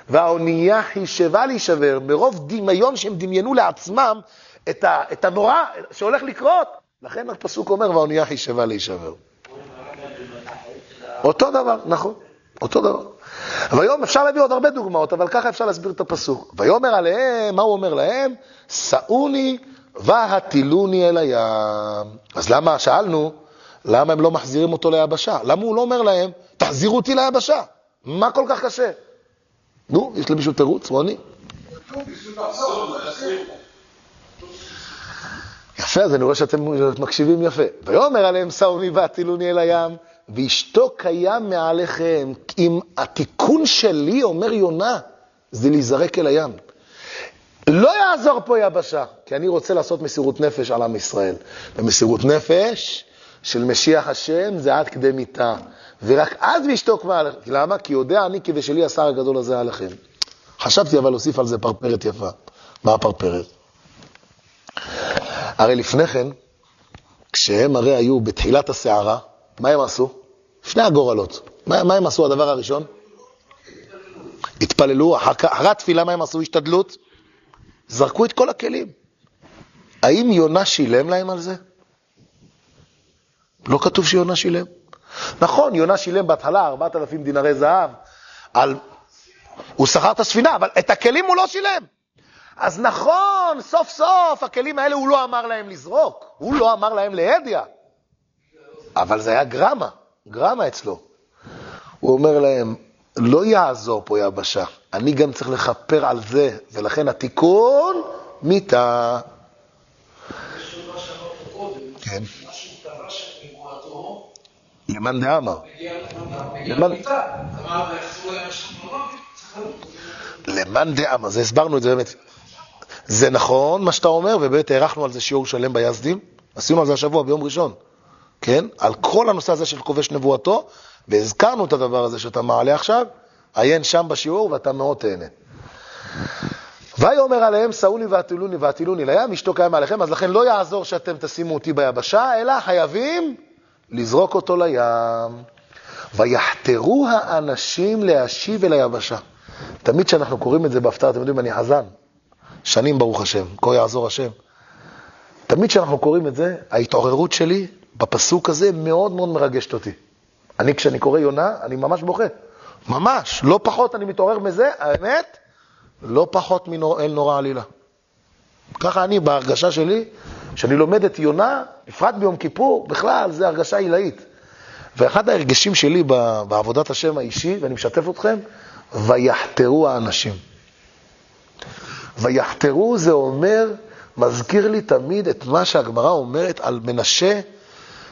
והאונייה חישבה להישבר, מרוב דמיון שהם דמיינו לעצמם את, ה, את הנורא שהולך לקרות. לכן הפסוק אומר, והאונייה חישבה להישבר. אותו דבר, נכון, אותו דבר. והיום אפשר להביא עוד הרבה דוגמאות, אבל ככה אפשר להסביר את הפסוק. ויאמר עליהם, מה הוא אומר להם? שאוני והטילוני אל הים. אז למה, שאלנו, למה הם לא מחזירים אותו ליבשה? למה הוא לא אומר להם, תחזירו אותי ליבשה? מה כל כך קשה? נו, יש למישהו תירוץ, רוני? יפה, אז אני רואה שאתם מקשיבים יפה. ויאמר עליהם שאוני והטילוני אל הים, ואשתו קיים מעליכם. אם התיקון שלי, אומר יונה, זה להיזרק אל הים. לא יעזור פה יבשה, כי אני רוצה לעשות מסירות נפש על עם ישראל. ומסירות נפש של משיח השם זה עד כדי מיתה. ורק אז וישתוק מעליכם. למה? כי יודע אני כי ושלי השר הגדול הזה עליכם. חשבתי אבל להוסיף על זה פרפרת יפה. מה הפרפרת? הרי לפני כן, כשהם הרי היו בתחילת הסערה, מה הם עשו? שני הגורלות. מה, מה הם עשו הדבר הראשון? התפללו, אחרי התפילה מה הם עשו? השתדלות? זרקו את כל הכלים. האם יונה שילם להם על זה? לא כתוב שיונה שילם. נכון, יונה שילם בהתחלה 4,000 דינרי זהב על... הוא שכר את הספינה, אבל את הכלים הוא לא שילם. אז נכון, סוף סוף הכלים האלה הוא לא אמר להם לזרוק, הוא לא אמר להם להדיה. אבל זה היה גרמה, גרמה אצלו. הוא אומר להם, לא יעזור פה יבשה, אני גם צריך לכפר על זה, ולכן התיקון מיתה. כן. למאן דאמר. למאן דאמר, זה הסברנו את זה באמת. זה נכון מה שאתה אומר, ובאמת הארכנו על זה שיעור שלם ביזדים. עשינו על זה השבוע ביום ראשון, כן? על כל הנושא הזה של כובש נבואתו, והזכרנו את הדבר הזה שאתה מעלה עכשיו, עיין שם בשיעור ואתה מאוד תהנה. ויאמר עליהם, שאוני והטילוני והטילוני לים, אשתו קיים עליכם, אז לכן לא יעזור שאתם תשימו אותי ביבשה, אלא חייבים לזרוק אותו לים. ויחתרו האנשים להשיב אל היבשה. תמיד כשאנחנו קוראים את זה בהפתעה, אתם יודעים, אני חזן. שנים ברוך השם, כה יעזור השם. תמיד כשאנחנו קוראים את זה, ההתעוררות שלי בפסוק הזה מאוד מאוד מרגשת אותי. אני, כשאני קורא יונה, אני ממש בוכה. ממש, לא פחות אני מתעורר מזה, האמת, לא פחות מאל נורא עלילה. ככה אני, בהרגשה שלי, כשאני לומד את יונה, בפרט ביום כיפור, בכלל, זה הרגשה עילאית. ואחד ההרגשים שלי בעבודת השם האישי, ואני משתף אתכם, ויחתרו האנשים. ויחתרו זה אומר, מזכיר לי תמיד את מה שהגמרא אומרת על מנשה,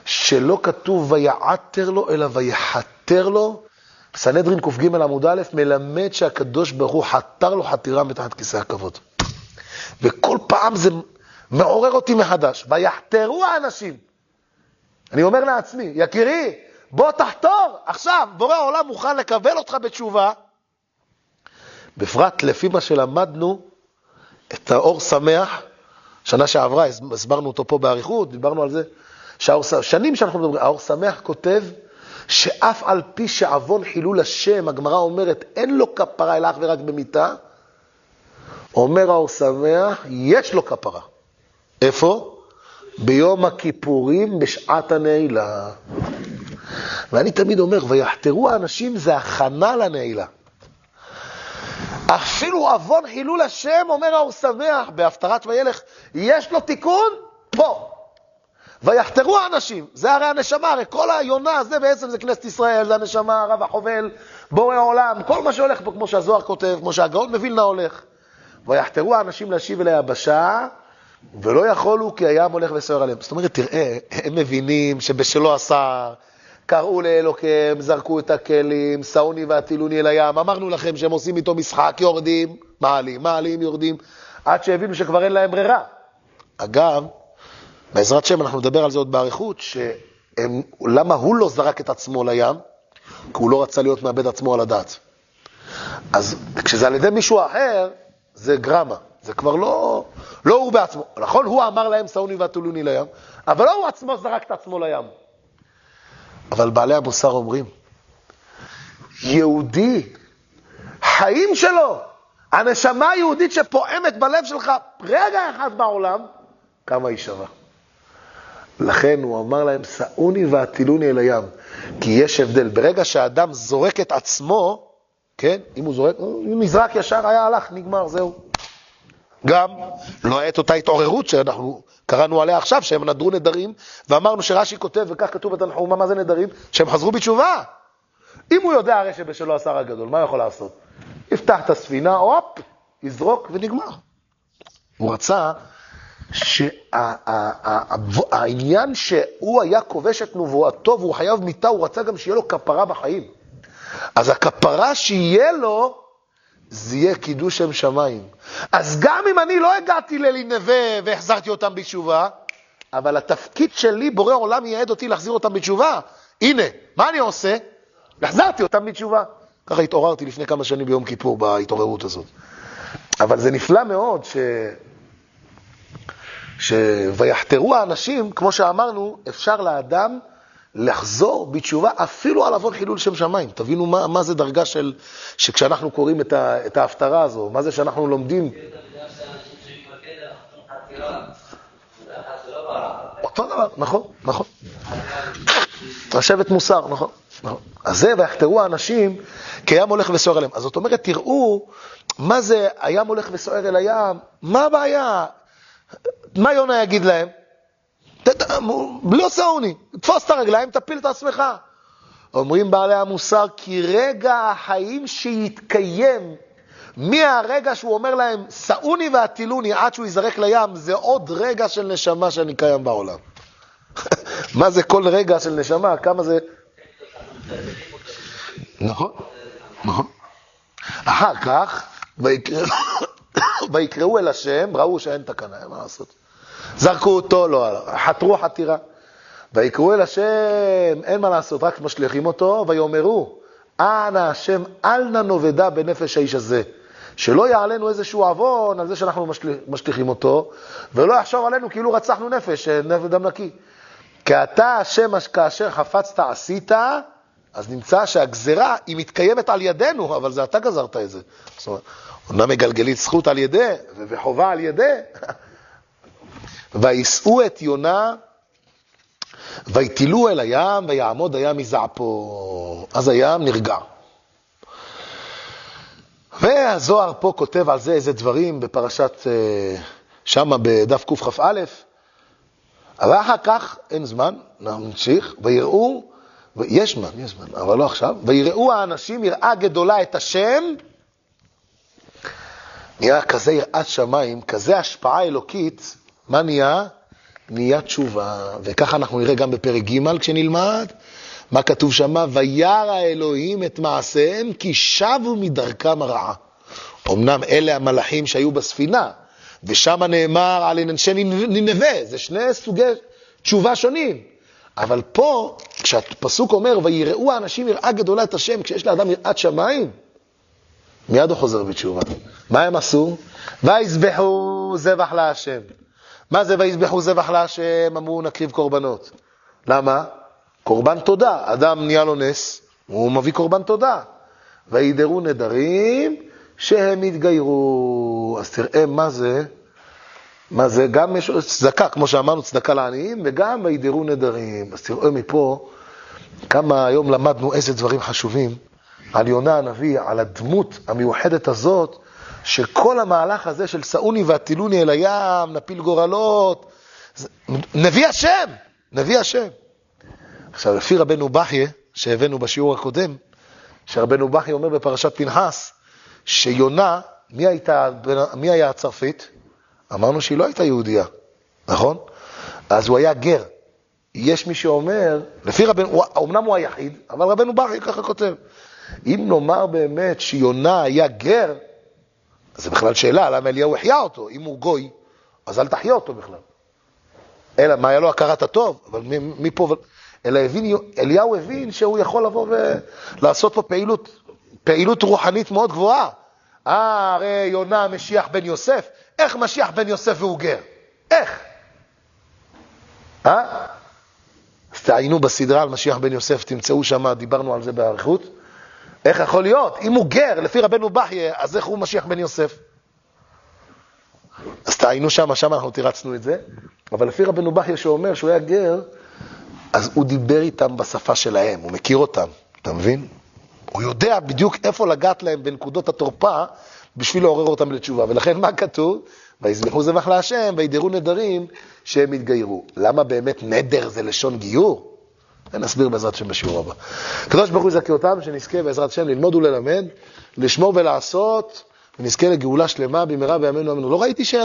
שלא כתוב ויעתר לו, אלא ויחתר לו. סנהדרין קג עמוד א' מלמד שהקדוש ברוך הוא חתר לו חתירה מתחת כיסא הכבוד. וכל פעם זה מעורר אותי מחדש. ויחתרו האנשים. אני אומר לעצמי, יקירי, בוא תחתור, עכשיו, בורא העולם מוכן לקבל אותך בתשובה. בפרט לפי מה שלמדנו, את האור שמח, שנה שעברה, הסברנו אותו פה באריכות, דיברנו על זה, שהאור, שנים שאנחנו מדברים, האור שמח כותב שאף על פי שעוון חילול השם, הגמרא אומרת, אין לו כפרה אלא אך ורק במיתה, אומר האור שמח, יש לו כפרה. איפה? ביום הכיפורים בשעת הנעילה. ואני תמיד אומר, ויחתרו האנשים זה הכנה לנעילה. אפילו עוון חילול השם, אומר האור שמח, בהפטרת וילך, יש לו תיקון פה. ויחתרו האנשים, זה הרי הנשמה, הרי כל היונה הזה בעצם זה כנסת ישראל, זה הנשמה, הרב החובל, בורא העולם, כל מה שהולך פה, כמו שהזוהר כותב, כמו שהגאון מווילנה הולך. ויחתרו האנשים להשיב אל היבשה, ולא יכולו כי הים הולך וסוער עליהם. זאת אומרת, תראה, הם מבינים שבשלו השר, קראו לאלוקיהם, זרקו את הכלים, סאוני והטילוני אל הים, אמרנו לכם שהם עושים איתו משחק, יורדים, מעלים, מעלים, יורדים, עד שהבינו שכבר אין להם ברירה. אגב, בעזרת שם אנחנו נדבר על זה עוד באריכות, למה הוא לא זרק את עצמו לים? כי הוא לא רצה להיות מאבד עצמו על הדעת. אז כשזה על ידי מישהו אחר, זה גרמה. זה כבר לא, לא הוא בעצמו. נכון, הוא אמר להם, סאוני והטולוני לים, אבל לא הוא עצמו זרק את עצמו לים. אבל בעלי המוסר אומרים, יהודי, חיים שלו, הנשמה היהודית שפועמת בלב שלך רגע אחד בעולם, כמה היא שווה. לכן הוא אמר להם, סעוני והטילוני אל הים. כי יש הבדל. ברגע שהאדם זורק את עצמו, כן, אם הוא זורק, הוא נזרק ישר, היה הלך, נגמר, זהו. גם לא הייתה אותה התעוררות שאנחנו קראנו עליה עכשיו, שהם נדרו נדרים, ואמרנו שרש"י כותב, וכך כתוב בתנחומה, מה זה נדרים? שהם חזרו בתשובה. אם הוא יודע הרי שבשלו השר הגדול, מה הוא יכול לעשות? יפתח את הספינה, הופ, יזרוק ונגמר. הוא רצה שהעניין שהוא היה כובש את נבואתו והוא חייב מיתה, הוא רצה גם שיהיה לו כפרה בחיים. אז הכפרה שיהיה לו, זה יהיה קידוש שם שמיים. אז גם אם אני לא הגעתי ללנווה והחזרתי אותם בתשובה, אבל התפקיד שלי, בורא עולם ייעד אותי להחזיר אותם בתשובה. הנה, מה אני עושה? החזרתי אותם בתשובה. ככה התעוררתי לפני כמה שנים ביום כיפור בהתעוררות הזאת. אבל זה נפלא מאוד ש... ש... ויחתרו האנשים, כמו שאמרנו, אפשר לאדם לחזור בתשובה אפילו על עוון חילול שם שמיים. תבינו מה, מה זה דרגה של, שכשאנחנו קוראים את, ה, את ההפטרה הזו, מה זה שאנחנו לומדים. אותו דבר, נכון, נכון. לשבת מוסר, נכון. נכון. אז זה, ויחתרו האנשים, כי הים הולך וסוער אליהם. אז זאת אומרת, תראו מה זה הים הולך וסוער אל הים, מה הבעיה? מה יונה יגיד להם? לא סעוני, תפוס את הרגליים, תפיל את עצמך. אומרים בעלי המוסר, כי רגע החיים שיתקיים מהרגע שהוא אומר להם, סעוני והטילוני עד שהוא ייזרק לים, זה עוד רגע של נשמה שאני קיים בעולם. מה זה כל רגע של נשמה? כמה זה... נכון, נכון. אחר כך, ויקראו אל השם, ראו שאין תקנה, מה לעשות? זרקו אותו, לא, חתרו חתירה. ויקראו אל השם, אין מה לעשות, רק משליכים אותו, ויאמרו, אנא השם, אל נא נאבדה בנפש האיש הזה. שלא יעלנו איזשהו עוון על זה שאנחנו משליכים אותו, ולא יחשוב עלינו כאילו רצחנו נפש, נפש דם נקי. כי אתה השם כאשר חפצת עשית, אז נמצא שהגזרה היא מתקיימת על ידינו, אבל זה אתה גזרת את זה. זאת אומרת, אומנם מגלגלית זכות על ידי, וחובה על ידי. ויישאו את יונה, ויטילו אל הים, ויעמוד הים מזעפו. אז הים נרגע. והזוהר פה כותב על זה איזה דברים בפרשת, אה, שמה בדף קכ"א, אבל אחר כך, אין זמן, נמשיך, ויראו, יש זמן, יש זמן, אבל לא עכשיו, ויראו האנשים יראה גדולה את השם, נהיה כזה יראת שמיים, כזה השפעה אלוקית, מה נהיה? נהיה תשובה, וככה אנחנו נראה גם בפרק ג' כשנלמד, מה כתוב שם? וירא האלוהים את מעשיהם כי שבו מדרכם הרעה. אמנם אלה המלאכים שהיו בספינה, ושם נאמר על אנשי נינווה, זה שני סוגי תשובה שונים. אבל פה, כשהפסוק אומר, ויראו האנשים יראה גדולה את השם, כשיש לאדם יראת שמיים, מיד הוא חוזר בתשובה. מה הם עשו? ויזבחו זבח להשם. מה זה ויזבחו זבח להשם? אמרו נקריב קורבנות. למה? קורבן תודה. אדם נהיה לו נס, הוא מביא קורבן תודה. וידרו נדרים שהם יתגיירו. אז תראה מה זה, מה זה, גם יש צדקה, כמו שאמרנו, צדקה לעניים, וגם וידרו נדרים. אז תראו מפה כמה היום למדנו איזה דברים חשובים על יונה הנביא, על הדמות המיוחדת הזאת, שכל המהלך הזה של סעוני והטילוני אל הים, נפיל גורלות, נביא השם, נביא השם. עכשיו, לפי רבנו בחיה, שהבאנו בשיעור הקודם, שרבנו בכי אומר בפרשת פנחס, שיונה, מי, הייתה, מי היה הצרפית? אמרנו שהיא לא הייתה יהודייה, נכון? אז הוא היה גר. יש מי שאומר, לפי רבנו, אמנם הוא היחיד, אבל רבנו בכי ככה כותב. אם נאמר באמת שיונה היה גר, זה בכלל שאלה, למה אליהו החיה אותו? אם הוא גוי, אז אל תחיה אותו בכלל. אלא, מה היה לו הכרת הטוב? אבל מפה... אלא הבין, אליהו הבין שהוא יכול לבוא ולעשות פה פעילות, פעילות רוחנית מאוד גבוהה. אה, הרי יונה משיח בן יוסף, איך משיח בן יוסף והוא גר? איך? אה? אז תעיינו בסדרה על משיח בן יוסף, תמצאו שם, דיברנו על זה באריכות. איך יכול להיות? אם הוא גר, לפי רבנו בחיה, אז איך הוא משיח בן יוסף? אז תעיינו שם, שם אנחנו תירצנו את זה. אבל לפי רבנו בחיה שאומר שהוא היה גר, אז הוא דיבר איתם בשפה שלהם, הוא מכיר אותם, אתה מבין? הוא יודע בדיוק איפה לגעת להם בנקודות התורפה בשביל לעורר אותם לתשובה. ולכן מה כתוב? ויזבחו זבח להשם, וידרו נדרים שהם יתגיירו. למה באמת נדר זה לשון גיור? נסביר בעזרת השם בשיעור הבא. הקדוש ברוך הוא יזכה אותנו, שנזכה בעזרת השם ללמוד וללמד, לשמור ולעשות, ונזכה לגאולה שלמה במהרה בימינו אמינו. לא ראיתי ש...